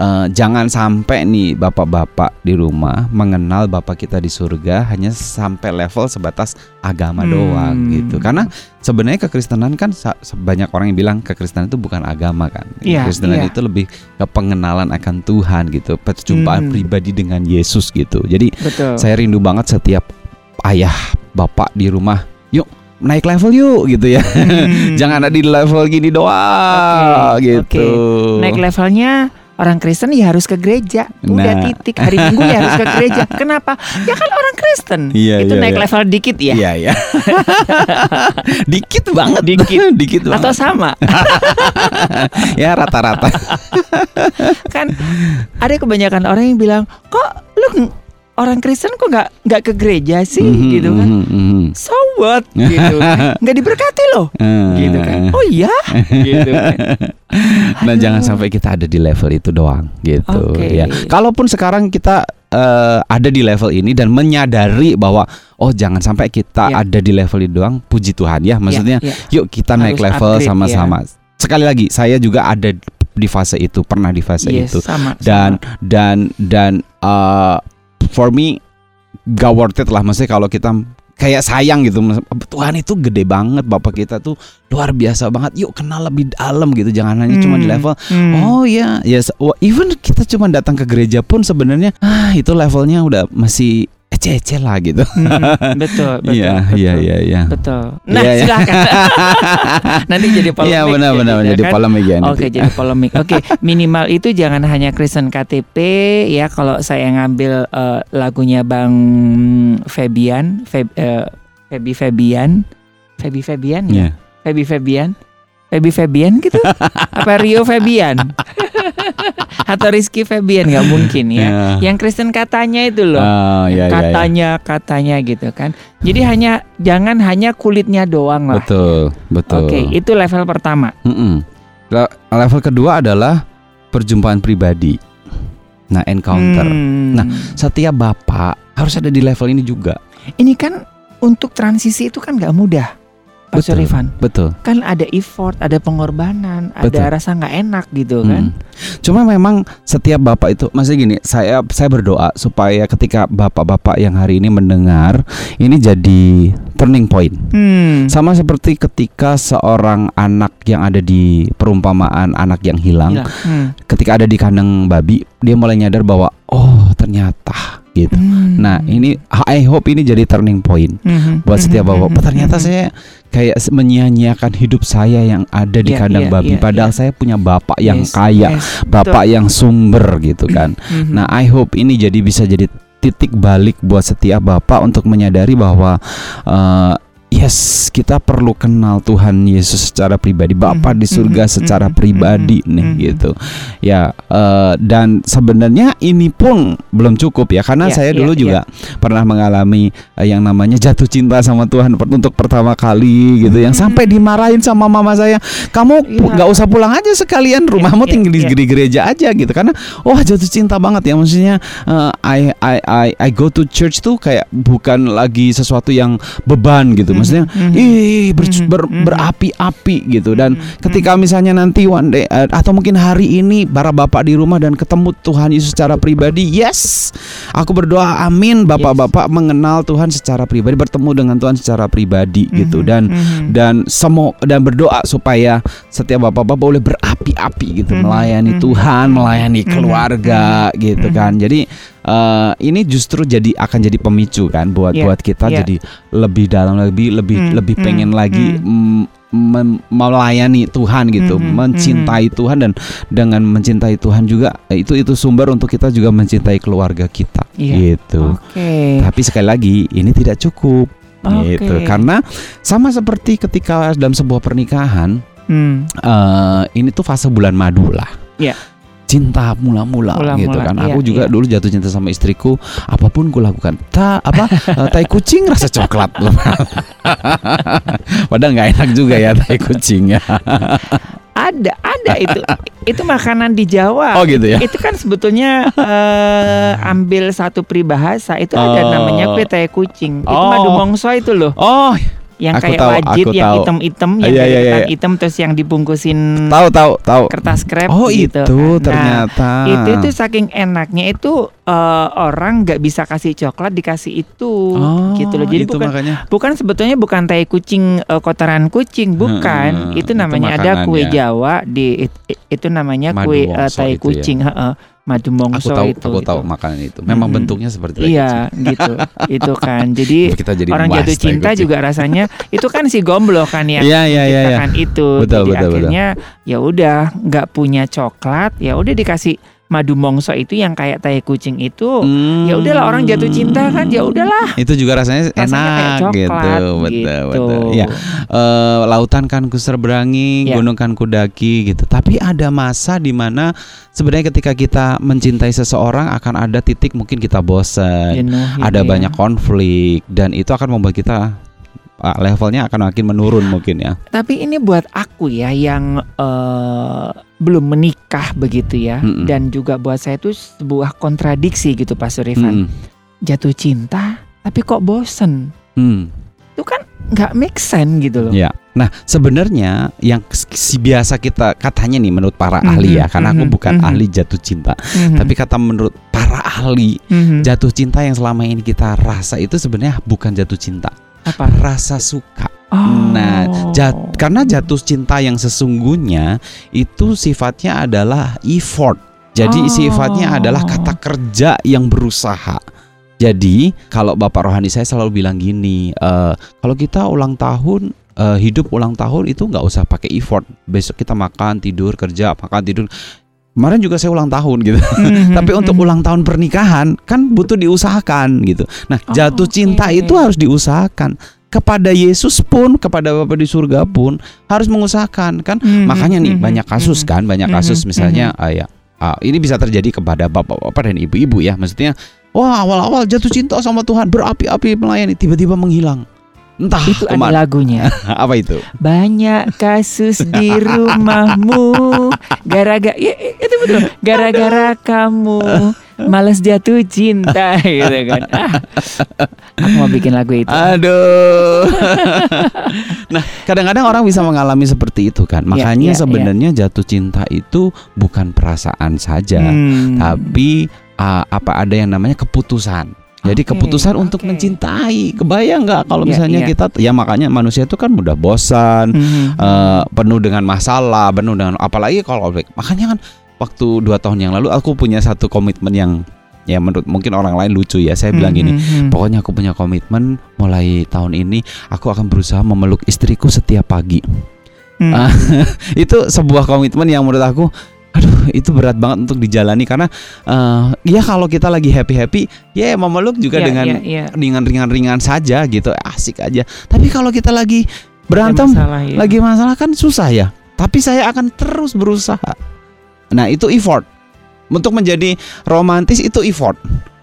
eh, jangan sampai nih bapak-bapak di rumah mengenal Bapak kita di surga hanya sampai level sebatas agama Hmm. doang gitu. Karena sebenarnya kekristenan kan banyak orang yang bilang kekristenan itu bukan agama kan. Iya, kekristenan iya. itu lebih ke pengenalan akan Tuhan gitu, perjumpaan Hmm. pribadi dengan Yesus gitu. Jadi betul. saya rindu banget setiap ayah bapak di rumah yuk naik level yuk gitu ya Hmm. jangan ada di level gini doang Oke, gitu Naik levelnya orang Kristen ya harus ke gereja. Udah Nah. titik hari Minggu ya harus ke gereja. Kenapa? Ya kan orang Kristen. Iya, Itu iya, naik iya. level dikit ya. Iya iya. dikit banget. Dikit. dikit banget. Atau sama ya rata-rata. kan ada kebanyakan orang yang bilang kok lu orang Kristen kok nggak nggak ke gereja sih Mhm, gitu kan mhm, mhm. so what gitu kan nggak diberkati loh Eh, gitu kan oh iya gitu kan Nah jangan sampai kita ada di level itu doang gitu Oke. ya. Kalaupun sekarang kita eh, ada di level ini dan menyadari bahwa oh jangan sampai kita Ya. ada di level itu doang, puji Tuhan ya. Maksudnya Ya, ya. yuk kita naik Harus level upgrade, ya. sama-sama. Sekali lagi saya juga ada di fase itu, pernah di fase Yes, itu sama, dan sama. dan dan uh, for me gak worth it lah. Maksudnya kalau kita kayak sayang gitu Tuhan itu gede banget Bapak kita tuh luar biasa banget. Yuk kenal lebih dalam gitu. Jangan hanya cuma di Hmm, level hmm. oh ya ya se- wah, even kita cuma datang ke gereja pun sebenarnya ah itu levelnya udah masih ece-ece lah gitu Hmm, betul betul iya betul, iya iya iya betul nah Iya, iya. silakan nanti jadi polemik iya benar-benar jadinya jadi kan. polemik ya nanti. Oke jadi polemik. Oke minimal itu jangan hanya Kristen KTP ya. Kalau saya ngambil eh, lagunya Bang Febian, Feb, eh, Febi Febian, Febi Febian ya, Iya. Febi Febian, Febi Febian gitu. Apa Rio Febian? Atau Rizky Febian nggak mungkin ya. Iya. Yang Kristen katanya itu loh. Ah, iya, iya, iya. katanya katanya gitu kan. Jadi hanya jangan hanya kulitnya doang lah. betul betul Oke, itu level pertama. Mm-mm. Le- Level kedua adalah perjumpaan pribadi. Nah, encounter. Hmm. Nah, Setiap bapak harus ada di level ini juga. Ini kan untuk transisi itu kan nggak mudah, Pak Betul. Surifan. Betul. Kan ada effort, ada pengorbanan, Betul. ada rasa nggak enak gitu kan. Mm. Cuma memang setiap bapak itu, maksudnya gini, saya saya berdoa supaya ketika bapak-bapak yang hari ini mendengar ini jadi turning point. Hmm. Sama seperti ketika seorang anak yang ada di perumpamaan anak yang hilang, Gila. Hmm. ketika ada di kandang babi, dia mulai nyadar bahwa oh ternyata gitu. Hmm. Nah, ini I hope ini jadi turning point Mhm. buat setiap Mhm. bapak. Oh, ternyata Mhm. saya kayak menyia-nyiakan hidup saya yang ada di Iya, kandang iya, babi iya, padahal iya. saya punya bapak yang Yes, kaya, yes, bapak betul. yang sumber gitu kan. Mhm. Nah, I hope ini jadi bisa jadi titik balik buat setiap bapak untuk menyadari bahwa eh, yes, kita perlu kenal Tuhan Yesus secara pribadi, Bapa Mhm, di surga mhm, secara mhm, pribadi nih gitu. Ya, eh, dan sebenarnya ini pun belum cukup ya karena Iya, saya iya, dulu iya. juga pernah mengalami eh, yang namanya jatuh cinta sama Tuhan untuk pertama kali gitu. Yang sampai dimarahin sama mama saya kamu Iya. nggak usah pulang aja sekalian rumahmu iya, tinggal di gereja aja gitu. Karena wah jatuh cinta banget ya. Maksudnya eh, I, I I I go to church tuh kayak bukan lagi sesuatu yang beban gitu. Maksudnya Mhm, mhm. ih ber- Mhm, ber- mhm. berapi-api gitu. Dan Mhm, ketika misalnya nanti one day eh, atau mungkin hari ini para bapak di rumah dan ketemu Tuhan Yesus secara pribadi yes aku berdoa amin bapak-bapak mengenal Tuhan secara pribadi bertemu dengan Tuhan secara pribadi gitu. Mhm, dan mhm. dan semua dan berdoa supaya setiap bapak-bapak boleh berapi-api gitu Mhm, melayani mhm, Tuhan melayani keluarga gitu mhm. kan jadi eh, ini justru jadi akan jadi pemicu kan buat Iya, buat kita iya. jadi lebih dalam lebih lebih Hmm, lebih hmm, pengen lagi hmm. mm, mem- melayani Tuhan gitu Mhm, mencintai Tuhan dan dengan mencintai Tuhan juga itu itu sumber untuk kita juga mencintai keluarga kita Iya. gitu Oke. tapi sekali lagi ini tidak cukup gitu Oke. karena sama seperti ketika dalam sebuah pernikahan Hmm. eh ini tuh fase bulan madu lah Iya. Cinta mula-mula gitu kan iya, aku juga iya. dulu jatuh cinta sama istriku apa pun ku lakukan ta apa eh, tai kucing rasa coklat padahal nggak enak juga ya tai kucing ya Ada, ada itu. itu makanan di Jawa. oh gitu ya Itu kan sebetulnya eh, ambil satu peribahasa itu ada Oh. namanya kue tai kucing. Itu Oh. madu mongso itu loh, oh yang Aku kayak tahu, wajit aku yang hitam-hitam, yang Iya, iya, ketan iya. hitam terus yang dibungkusin tahu tahu tahu kertas krep oh gitu. itu kan. Nah, ternyata itu itu saking enaknya itu eh, orang nggak bisa kasih coklat dikasih itu oh, gitu loh. Jadi itu bukan makanya bukan sebetulnya bukan tai kucing eh, kotoran kucing bukan. Hmm, itu itu namanya ada kue. Jawa di it- it- itu namanya Madu kue wongso tai itu ya. kucing, heeh. Madu mongso Aku tahu, itu. aku itu. tahu makanan itu. Memang Mm-mm. bentuknya seperti tai Iya, gitu. itu kan. Jadi. Kita jadi orang jatuh cinta juga rasanya itu kan si gomblo kan yang Iya, iya, iya, menciptakan itu. Betul, Jadi betul. akhirnya ya udah nggak punya coklat, ya udah dikasih madu mongso itu yang kayak tai kucing itu. Hmm. Ya udahlah orang jatuh cinta kan, ya udahlah. Itu juga rasanya, Rasanya enak kayak coklat gitu. Betul, gitu. betul. Ya, eh, lautan kan ku serberangi, Ya. gunung kan ku daki gitu. Tapi ada masa di mana sebenarnya ketika kita mencintai seseorang akan ada titik mungkin kita bosan, Jenuh gitu ada ya. banyak konflik dan itu akan membuat kita levelnya akan makin menurun mungkin ya. Tapi ini buat aku ya yang eh, belum menikah begitu ya, Mm-mm. dan juga buat saya itu sebuah kontradiksi gitu Pak Surifan. Hmm. Jatuh cinta, tapi kok bosen? Hmm. Itu kan nggak make sense gitu loh. Ya. Nah, sebenarnya yang si biasa kita katanya nih menurut para Mhm, ahli ya, karena aku mhm, bukan mhm. ahli jatuh cinta, Mhm, tapi kata menurut para ahli, mhm. jatuh cinta yang selama ini kita rasa itu sebenarnya bukan jatuh cinta, apa? rasa suka. Oh. Nah, jat- karena jatuh cinta yang sesungguhnya itu sifatnya adalah effort. Jadi Oh. sifatnya adalah kata kerja yang berusaha. Jadi kalau Bapak Rohani saya selalu bilang gini, eh, kalau kita ulang tahun eh, hidup ulang tahun itu nggak usah pakai effort. Besok kita makan, tidur, kerja, makan, tidur. Kemarin juga saya ulang tahun gitu. Mhm, Tapi untuk mhm. ulang tahun pernikahan kan butuh diusahakan gitu. Nah, Oh, jatuh oke. cinta itu harus diusahakan. Kepada Yesus pun, kepada Bapa di surga pun harus mengusahakan kan. Mhm, Makanya nih mhm, banyak kasus mhm. kan, banyak kasus Mhm, misalnya ah, ya, ah, ini bisa terjadi kepada bapak-bapak dan ibu-ibu ya. Maksudnya, wah awal-awal jatuh cinta sama Tuhan berapi-api melayani tiba-tiba menghilang. Entah Itu ada lagunya. Apa itu? Banyak kasus di rumahmu gara-gara ya, itu betul. Gara-gara kamu males jatuh cinta gitu kan. Ah, aku mau bikin lagu itu. Aduh. nah, kadang-kadang orang bisa mengalami seperti itu kan. Iya, Makanya iya, sebenarnya jatuh cinta itu bukan perasaan saja, Hmm. tapi ah, apa ada yang namanya keputusan. Jadi Oke, keputusan untuk oke. mencintai. Kebayang nggak kalau Iya, misalnya iya. kita ya makanya manusia itu kan mudah bosan, Mhm. eh, penuh dengan masalah, penuh dengan apalagi kalau makanya kan waktu dua tahun yang lalu aku punya satu komitmen yang ya menurut mungkin orang lain lucu ya. Saya bilang gini, Mhm. Pokoknya aku punya komitmen mulai tahun ini aku akan berusaha memeluk istriku setiap pagi. Hmm. Ah, itu sebuah komitmen yang menurut aku aduh itu berat banget untuk dijalani karena eh, ya kalau kita lagi happy happy ya memeluk juga Iya, dengan iya, iya. ringan ringan ringan saja gitu asik aja. Tapi kalau kita lagi berantem masalah, ya. lagi masalah kan susah ya. Tapi saya akan terus berusaha. Nah itu effort untuk menjadi romantis itu effort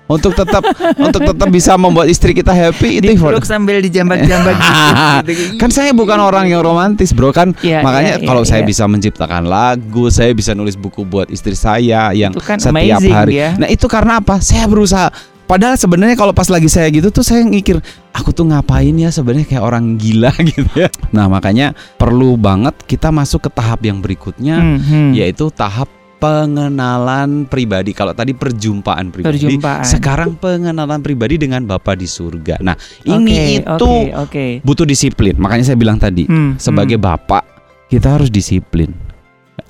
untuk tetap untuk tetap bisa membuat istri kita happy itu effort. Sambil dijambak-jambak gitu. Kan saya bukan orang yang romantis bro kan Iya, makanya iya, kalau saya iya. bisa menciptakan lagu saya bisa nulis buku buat istri saya yang Itu kan setiap amazing hari. ya. Nah itu karena apa? Saya berusaha. Padahal sebenarnya kalau pas lagi saya gitu tuh saya mikir aku tuh ngapain ya sebenarnya kayak orang gila gitu ya. Nah makanya perlu banget kita masuk ke tahap yang berikutnya Hmm, hmm. yaitu tahap pengenalan pribadi. Kalau tadi perjumpaan pribadi, Perjumpaan. sekarang pengenalan pribadi dengan Bapa di surga. Nah ini itu oke, oke. butuh disiplin. Makanya saya bilang tadi Hmm, sebagai hmm. bapak kita harus disiplin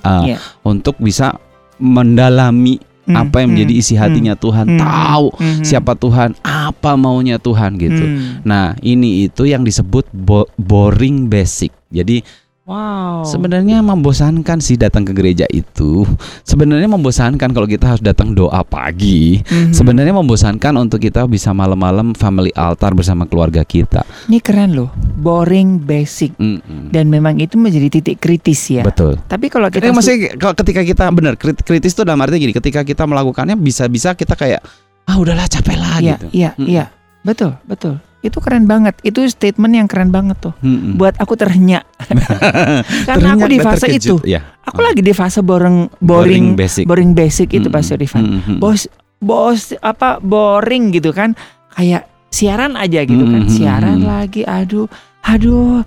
uh, Iya. untuk bisa mendalami Hmm, apa yang menjadi hmm, isi hatinya Tuhan, hmm, tahu hmm, siapa Tuhan, apa maunya Tuhan gitu. Hmm. Nah, ini itu yang disebut bo- boring basic. Jadi Wow. sebenarnya membosankan sih datang ke gereja itu. Sebenarnya membosankan kalau kita harus datang doa pagi. Mhm. Sebenarnya membosankan untuk kita bisa malam-malam family altar bersama keluarga kita. ini keren loh, boring basic Mm-mm. dan memang itu menjadi titik kritis ya. Betul. Tapi kalau kita kalau ketika kita benar krit- kritis itu dalam arti gini, ketika kita melakukannya bisa-bisa kita kayak ah udahlah capek lah Iya, gitu. iya, Mm. iya. Betul, betul. Itu keren banget. Itu statement yang keren banget tuh. Mm-mm. Buat aku terhenyak. Karena aku Teringat di fase terkejut, itu. ya. Aku lagi di fase boring boring basic. boring basic itu Pak. Surifan. Mm-mm. Bos bos apa boring gitu kan. Kayak siaran aja gitu kan. Mm-mm. Siaran lagi. Aduh, aduh.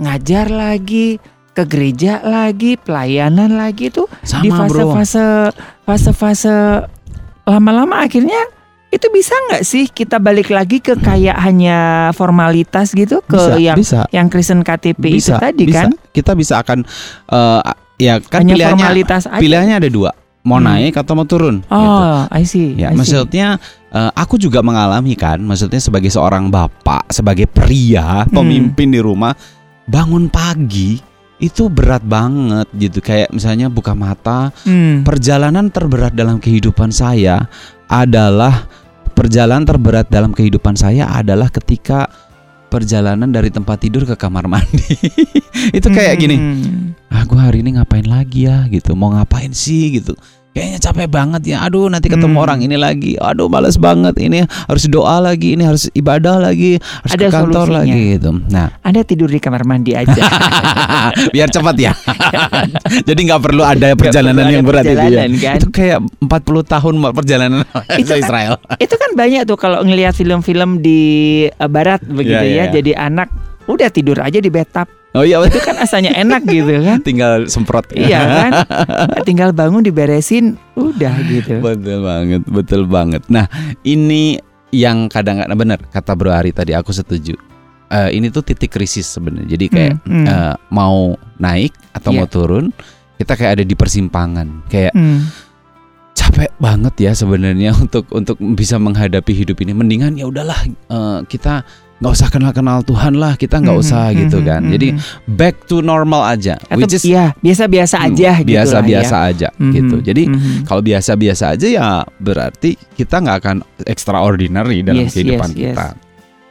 Ngajar lagi ke gereja lagi, pelayanan lagi tuh Sama di bro. fase-fase fase-fase lama-lama akhirnya itu bisa nggak sih kita balik lagi ke kayak hanya formalitas gitu ke bisa, yang bisa. yang Kristen KTP bisa, itu tadi bisa. kan Kita bisa akan eh, ya kan hanya pilihannya formalitas aja. pilihannya ada dua. mau Hmm. naik atau mau turun. gitu. Oh, I see. Ya, I see. maksudnya eh, aku juga mengalami kan, maksudnya sebagai seorang bapak, sebagai pria, Hmm. pemimpin di rumah, bangun pagi itu berat banget gitu. Kayak misalnya buka mata, Hmm. perjalanan terberat dalam kehidupan saya adalah perjalanan terberat dalam kehidupan saya adalah ketika perjalanan dari tempat tidur ke kamar mandi. itu kayak gini, Hmm. ah gue hari ini ngapain lagi ya gitu mau ngapain sih gitu kayaknya capek banget ya aduh nanti ketemu Hmm. orang ini lagi aduh males banget ini harus doa lagi ini harus ibadah lagi harus Ada ke kantor solusinya. lagi gitu nah Anda tidur di kamar mandi aja. biar cepat ya jadi nggak perlu ada perjalanan perlu yang ada berat itu ya perjalanan, kan? itu kayak 40 tahun perjalanan Itu ke kan- Israel Itu kan banyak tuh kalau ngelihat film-film di eh, barat begitu Iya, iya, ya. iya. Jadi anak udah tidur aja di bathtub. Oh iya Itu kan asalnya enak gitu kan. tinggal semprot Iya kan? Tinggal bangun diberesin udah gitu. Betul banget, betul banget. Nah, ini yang kadang-kadang benar kata Bro Ari tadi aku setuju. Eh, ini tuh titik krisis sebenarnya. Jadi kayak Hmm, hmm. eh, mau naik atau Iya. mau turun, kita kayak ada di persimpangan. Kayak Hmm. capek banget ya sebenarnya untuk untuk bisa menghadapi hidup ini. Mendingan ya udahlah eh, kita nggak usah kenal-kenal Tuhan lah, kita nggak Mhm, usah gitu mhm, kan. mhm. Jadi back to normal aja, Atau which is ya biasa-biasa aja gitu biasa-biasa ya. aja Mhm, gitu. Jadi mhm. kalau biasa-biasa aja ya berarti kita nggak akan extraordinary dalam Yes, kehidupan yes, yes. kita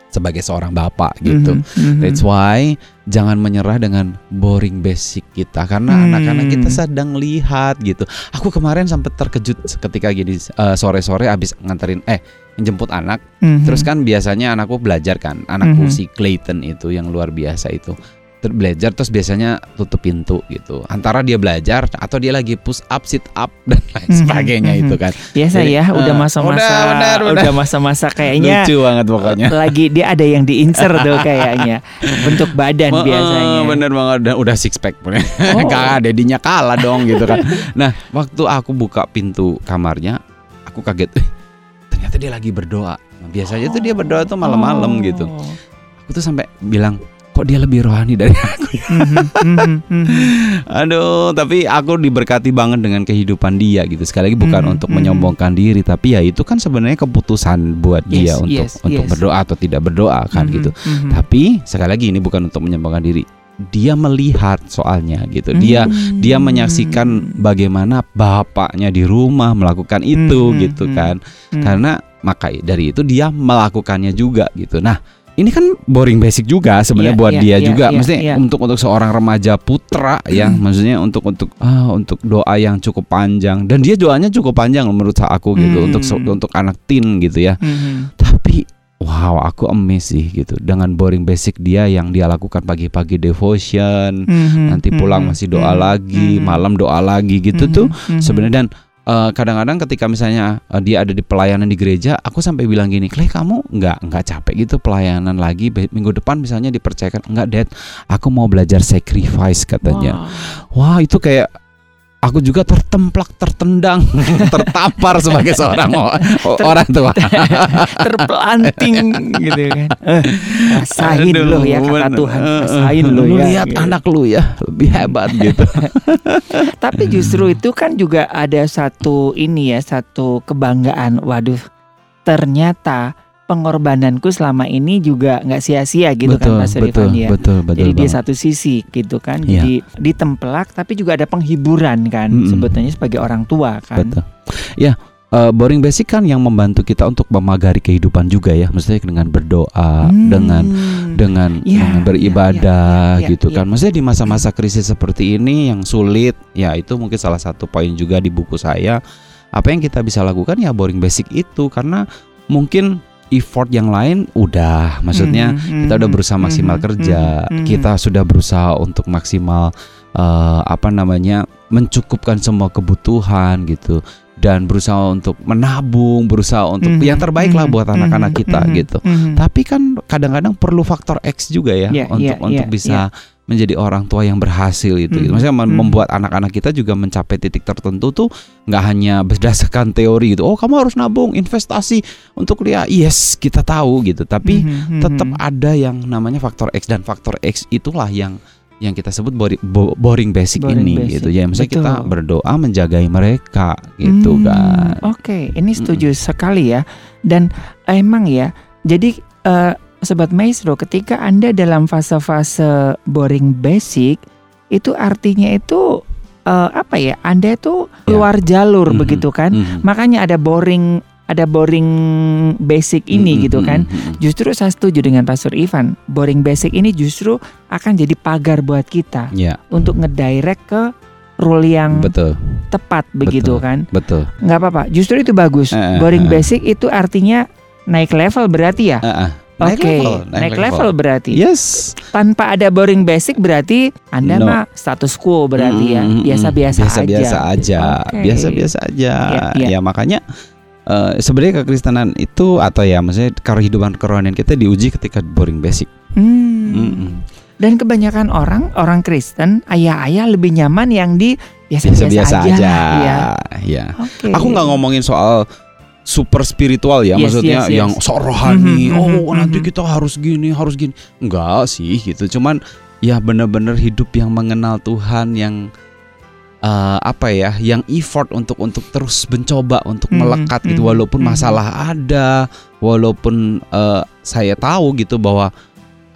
sebagai seorang bapak gitu. Mhm, mhm. That's why jangan menyerah dengan boring basic kita karena Hmm. anak-anak kita sedang lihat gitu. Aku kemarin sampai terkejut ketika gini eh, sore-sore habis nganterin eh jemput anak Mhm. terus kan biasanya anakku belajar kan anakku Mhm. si Clayton itu yang luar biasa itu Ter- belajar terus biasanya tutup pintu gitu antara dia belajar atau dia lagi push up sit up dan lain Mhm, sebagainya mhm. itu kan biasa Jadi, ya udah eh, masa-masa udah, benar, udah. udah masa-masa kayaknya lucu banget pokoknya lagi dia ada yang diincer tuh kayaknya bentuk badan Eh, biasanya. bener banget udah, udah six pack Oh. Gak dedinya kalah dong gitu kan nah waktu aku buka pintu kamarnya aku kaget "Eh, ternyata dia lagi berdoa Nah, biasanya tuh dia berdoa tuh malam-malam Oh. gitu aku tuh sampai bilang kok dia lebih rohani dari aku Mhm, mhm, mhm. Aduh, tapi aku diberkati banget dengan kehidupan dia gitu. Sekali lagi bukan untuk menyombongkan diri, tapi ya itu kan sebenarnya keputusan buat dia Yes, untuk yes, untuk yes. berdoa atau tidak berdoa kan gitu. Tapi sekali lagi ini bukan untuk menyombongkan diri. Dia melihat soalnya gitu. Dia Hmm. dia menyaksikan bagaimana bapaknya di rumah melakukan itu Hmm, gitu hmm, kan. Hmm. Karena maka dari itu dia melakukannya juga gitu. Nah, ini kan boring basic juga sebenarnya Iya, buat iya, dia iya, juga. iya, Maksudnya iya. untuk untuk seorang remaja putra ya, Hmm. maksudnya untuk untuk ah, untuk doa yang cukup panjang dan dia doanya cukup panjang menurut aku gitu Hmm. untuk untuk anak teen gitu ya. Mhm. Wow, aku amazed sih gitu dengan boring basic dia yang dia lakukan pagi-pagi devotion, Mhm, nanti pulang mhm, masih doa mhm, lagi, mhm. malam doa lagi gitu Mhm, tuh mhm. sebenarnya dan eh, kadang-kadang ketika misalnya eh, dia ada di pelayanan di gereja, aku sampai bilang gini, Clay kamu nggak nggak capek gitu pelayanan lagi minggu depan misalnya dipercayakan enggak Dad, aku mau belajar sacrifice katanya. Wah. Wah itu kayak aku juga tertemplak, tertendang, tertampar sebagai seorang orang tua. terpelanting gitu kan. Eh, rasain Aduh, loh ya kata. Tuhan, Eh, eh, rasain lu loh ya. lihat gitu. anak lu ya lebih hebat gitu. Tapi justru itu kan juga ada satu ini ya, satu kebanggaan. Waduh, ternyata pengorbananku selama ini juga nggak sia-sia gitu kan Mas betul, Rifan ya. betul, betul. Jadi dia banget. satu sisi gitu kan. Iya. Jadi ditempelak tapi juga ada penghiburan kan Mm-mm. sebetulnya sebagai orang tua kan. Betul. Ya, eh, boring basic kan yang membantu kita untuk memagari kehidupan juga ya. Maksudnya dengan berdoa, Hmm. dengan dengan, Ya, dengan beribadah ya, ya, ya, gitu ya. kan. Maksudnya di masa-masa krisis seperti ini yang sulit, ya itu mungkin salah satu poin juga di buku saya. Apa yang kita bisa lakukan ya boring basic itu karena mungkin effort yang lain udah maksudnya Mhm, kita udah mhm, berusaha maksimal mhm, kerja, mhm, mhm. kita sudah berusaha untuk maksimal eh, apa namanya mencukupkan semua kebutuhan gitu dan berusaha untuk menabung, berusaha untuk Mhm, yang terbaik lah buat anak-anak mhm, kita mhm, gitu. mhm. Tapi kan kadang-kadang perlu faktor X juga ya Iya, untuk iya, untuk iya, bisa menjadi orang tua yang berhasil itu. gitu. Mhm, Maksudnya mem- mhm. membuat anak-anak kita juga mencapai titik tertentu tuh nggak hanya berdasarkan teori gitu. Oh kamu harus nabung, investasi untuk kuliah. Yes kita tahu gitu. Tapi Mhm, tetap mhm. ada yang namanya faktor X dan faktor X itulah yang yang kita sebut boring, bo- boring basic Boring ini basic. gitu ya. Misalnya kita Betul. berdoa menjagai mereka gitu Hmm, kan. Oke, ini setuju sekali ya. Dan emang ya, jadi eh, sobat maestro, ketika anda dalam fase-fase boring basic, itu artinya itu eh, apa ya? Anda itu keluar jalur Mhm, begitu kan? mhm. Makanya ada boring, ada boring basic ini Mhm, gitu kan? mhm, mhm. Justru saya setuju dengan Pastor Ivan. Boring basic ini justru akan jadi pagar buat kita Ya, untuk ngedirect ke role yang betul, tepat begitu Betul. kan? betul. nggak apa-apa. Justru itu bagus. Eh, eh, Boring eh. basic itu artinya naik level berarti ya. Ah, ah. Oke, naik, level, berarti. Yes. Tanpa ada boring basic berarti Anda No. mah status quo berarti ya. Mm, mm, mm, Biasa-biasa aja. biasa aja, biasa-biasa aja. Ya, ya. Ya makanya eh, sebenarnya kekristenan itu atau ya maksudnya kehidupan kerohanian kita diuji ketika boring basic. Hmm. Mm-mm. Dan kebanyakan orang, orang Kristen, ayah-ayah lebih nyaman yang di biasa-biasa Biasa-biasa aja. aja. Ya. Ya. Oke. Aku nggak ngomongin soal super spiritual ya, Yes, maksudnya yes, yes. yang sok rohani. Mhm, mhm, oh, nanti mhm. kita harus gini, harus gini. Enggak sih gitu. Cuman ya bener-bener hidup yang mengenal Tuhan yang eh, apa ya, yang effort untuk untuk terus mencoba untuk Mhm, melekat gitu mhm, walaupun mhm. masalah ada, walaupun eh, saya tahu gitu bahwa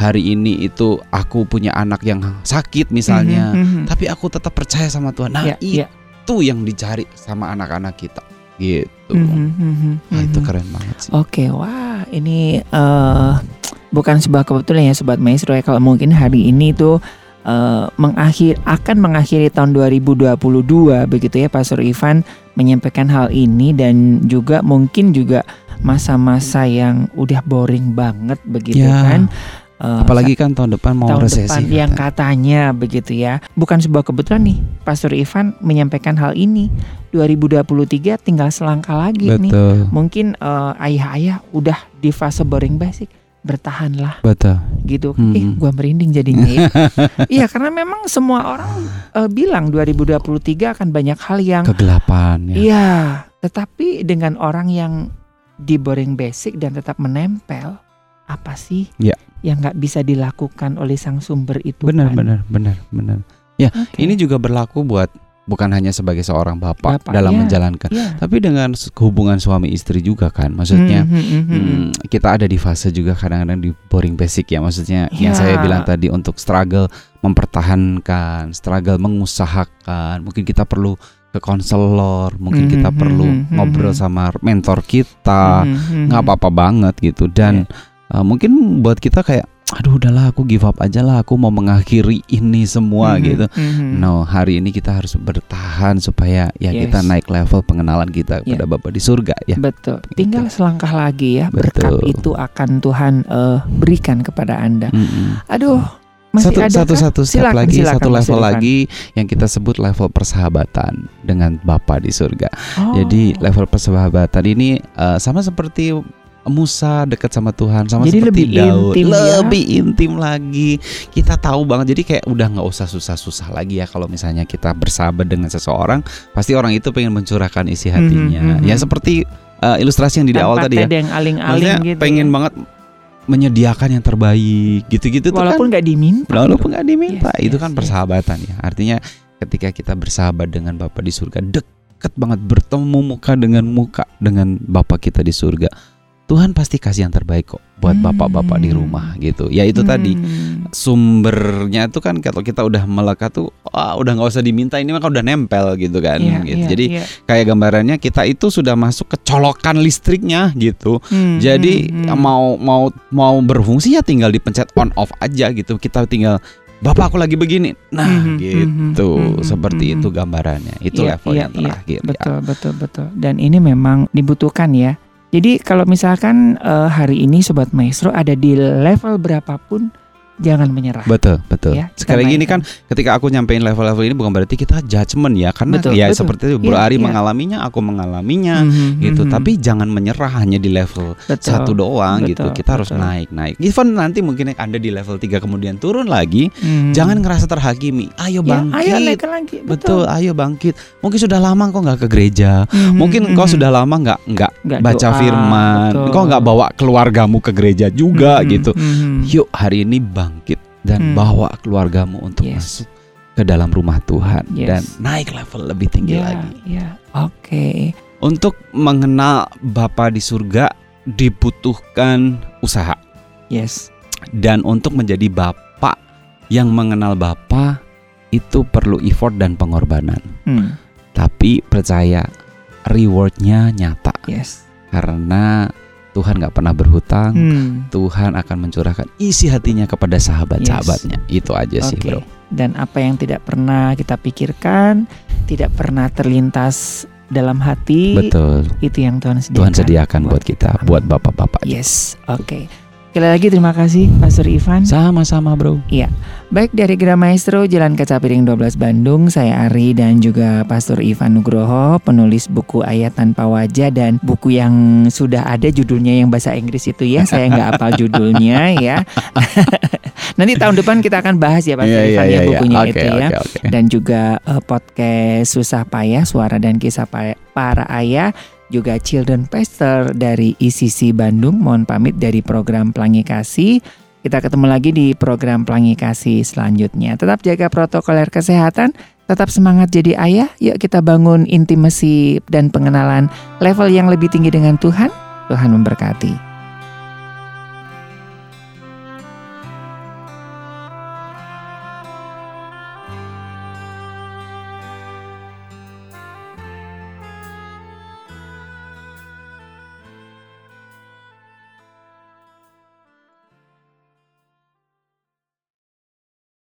hari ini itu aku punya anak yang sakit misalnya, Mhm, mhm. tapi aku tetap percaya sama Tuhan. Nah, Ya, ya. itu yang dicari sama anak-anak kita gitu. Mhm, mhm, Nah, itu mhm. keren banget sih. Oke, wah ini eh bukan sebuah kebetulan ya sobat maestro ya kalau mungkin hari ini tuh eh, mengakhir akan mengakhiri tahun 2022 begitu ya Pastor Ivan menyampaikan hal ini dan juga mungkin juga masa-masa yang udah boring banget begitu Ya. kan. Eh, Apalagi kan tahun depan mau tahun resesi. depan yang katanya. begitu ya. Bukan sebuah kebetulan nih, Pastor Ivan menyampaikan hal ini. 2023 tinggal selangkah lagi nih. Betul. Mungkin eh, ayah-ayah udah di fase boring basic, bertahanlah Betul. gitu. Hmm. Ih, gua merinding jadinya ya. Iya, karena memang semua orang eh, bilang 2023 akan banyak hal yang Kegelapan ya. Iya, tetapi dengan orang yang di boring basic dan tetap menempel, apa sih Ya. yang nggak bisa dilakukan oleh sang sumber itu? Benar, kan? benar, benar, benar. Oke. Ini juga berlaku buat bukan hanya sebagai seorang bapak, Bapak, dalam ya. menjalankan, Iya. tapi dengan hubungan suami istri juga kan. Maksudnya Hmm, hmm, hmm, hmm. Hmm, kita ada di fase juga kadang-kadang di boring basic ya maksudnya yang Ya. saya bilang tadi untuk struggle mempertahankan, struggle mengusahakan, mungkin kita perlu ke konselor, mungkin Hmm, kita hmm, perlu hmm, ngobrol sama mentor kita, nggak hmm. apa-apa banget gitu dan uh, mungkin buat kita kayak aduh udahlah aku give up aja lah aku mau mengakhiri ini semua Hmm, gitu. hmm, hmm. No, hari ini kita harus bertahan supaya ya kita Yes. naik level pengenalan kita Ya. kepada Bapa di surga ya. Betul. Tinggal selangkah lagi ya. Berkat Betul. itu akan Tuhan eh, berikan kepada Anda. Mm-mm. Aduh, masih satu ada satu kah? satu step Silakan, lagi silakan, satu level Irfan. lagi yang kita sebut level persahabatan dengan Bapa di surga. Oh. Jadi level persahabatan ini eh, sama seperti Musa dekat sama Tuhan sama Jadi seperti lebih Daud intim ya. lebih intim lagi kita tahu banget jadi kayak udah nggak usah susah-susah lagi ya kalau misalnya kita bersahabat dengan seseorang pasti orang itu pengen mencurahkan isi hatinya Mhm, mhm. ya seperti eh, ilustrasi yang di awal tadi ya yang aling-aling gitu. pengen ya. banget menyediakan yang terbaik gitu-gitu tuh kan walaupun nggak diminta. Walaupun nggak diminta, Yes, itu yes, kan yes. persahabatan ya. Artinya ketika kita bersahabat dengan Bapa di surga, deket banget bertemu muka dengan muka dengan Bapa kita di surga. Tuhan pasti kasih yang terbaik kok buat Hmm. bapak-bapak di rumah gitu. Ya itu tadi Hmm. sumbernya tuh kan kalau kita udah melekat tuh, ah, udah nggak usah diminta ini mah kan udah nempel gitu kan. Iya, gitu. iya, Jadi iya. kayak gambarannya kita itu sudah masuk ke colokan listriknya gitu. Hmm, Jadi hmm, hmm. mau mau mau berfungsi ya tinggal dipencet on off aja gitu. Kita tinggal Bapak aku lagi begini. Nah, Mhm, gitu. mhm, mhm, Seperti mhm. itu gambarannya. Itu Iya, level iya, yang iya. terakhir ya. Betul, betul, betul. Dan ini memang dibutuhkan ya. Jadi kalau misalkan eh, hari ini sobat maestro ada di level berapapun jangan menyerah. Betul, betul. Ya, kita Sekali lagi ini kan ketika aku nyampein level-level ini bukan berarti kita judgement ya, karena Betul, ya betul. seperti itu Bro Iya, Ari iya. mengalaminya, aku mengalaminya Mhm, gitu. mhm. Tapi jangan menyerah hanya di level Betul, satu doang gitu. betul, Kita harus betul. naik, naik. Even nanti mungkin Anda di level 3 kemudian turun lagi, Mhm. jangan ngerasa terhakimi. Ayo Ya, bangkit. ayo naik lagi. Betul, ayo bangkit. Mungkin sudah lama kok nggak ke gereja. Mhm, Mungkin kau mhm. sudah lama nggak nggak baca doa, firman. betul. Kau nggak bawa keluargamu ke gereja juga Mhm, gitu. mhm. Yuk hari ini bangkit. dan Hmm. bawa keluargamu untuk Yes. masuk ke dalam rumah Tuhan Yes. dan naik level lebih tinggi Ya, lagi. ya. Oke. Untuk mengenal Bapa di surga dibutuhkan usaha Yes. dan untuk menjadi bapak yang mengenal Bapa itu perlu effort dan pengorbanan. Hmm. Tapi percaya rewardnya nyata Yes. karena Tuhan nggak pernah berhutang. Hmm. Tuhan akan mencurahkan isi hatinya kepada sahabat-sahabatnya. Itu aja sih, Oke. bro. Dan apa yang tidak pernah kita pikirkan, tidak pernah terlintas dalam hati, Betul. itu yang Tuhan sediakan. Tuhan sediakan buat kita, Amin. buat bapak-bapak. Yes, oke. Sekali lagi terima kasih Pastor Ivan. Sama-sama, bro. Baik dari Gra Maestro Jalan Kaca Piring 12 Bandung, saya Ari dan juga Pastor Ivan Nugroho, penulis buku Ayat Tanpa Wajah dan buku yang sudah ada judulnya yang bahasa Inggris itu ya, saya nggak hafal judulnya ya. Nanti tahun depan kita akan bahas ya Pastor Ivan ya bukunya Oke, itu ya. oke, oke. Dan juga eh, podcast Susah Payah, Suara dan Kisah Pa- Para Ayah juga Children Pastor dari ICC Bandung. Mohon pamit dari program Pelangi Kasih. Kita ketemu lagi di program Pelangi Kasih selanjutnya. Tetap jaga protokoler kesehatan, tetap semangat jadi ayah. Yuk kita bangun intimasi dan pengenalan level yang lebih tinggi dengan Tuhan. Tuhan memberkati.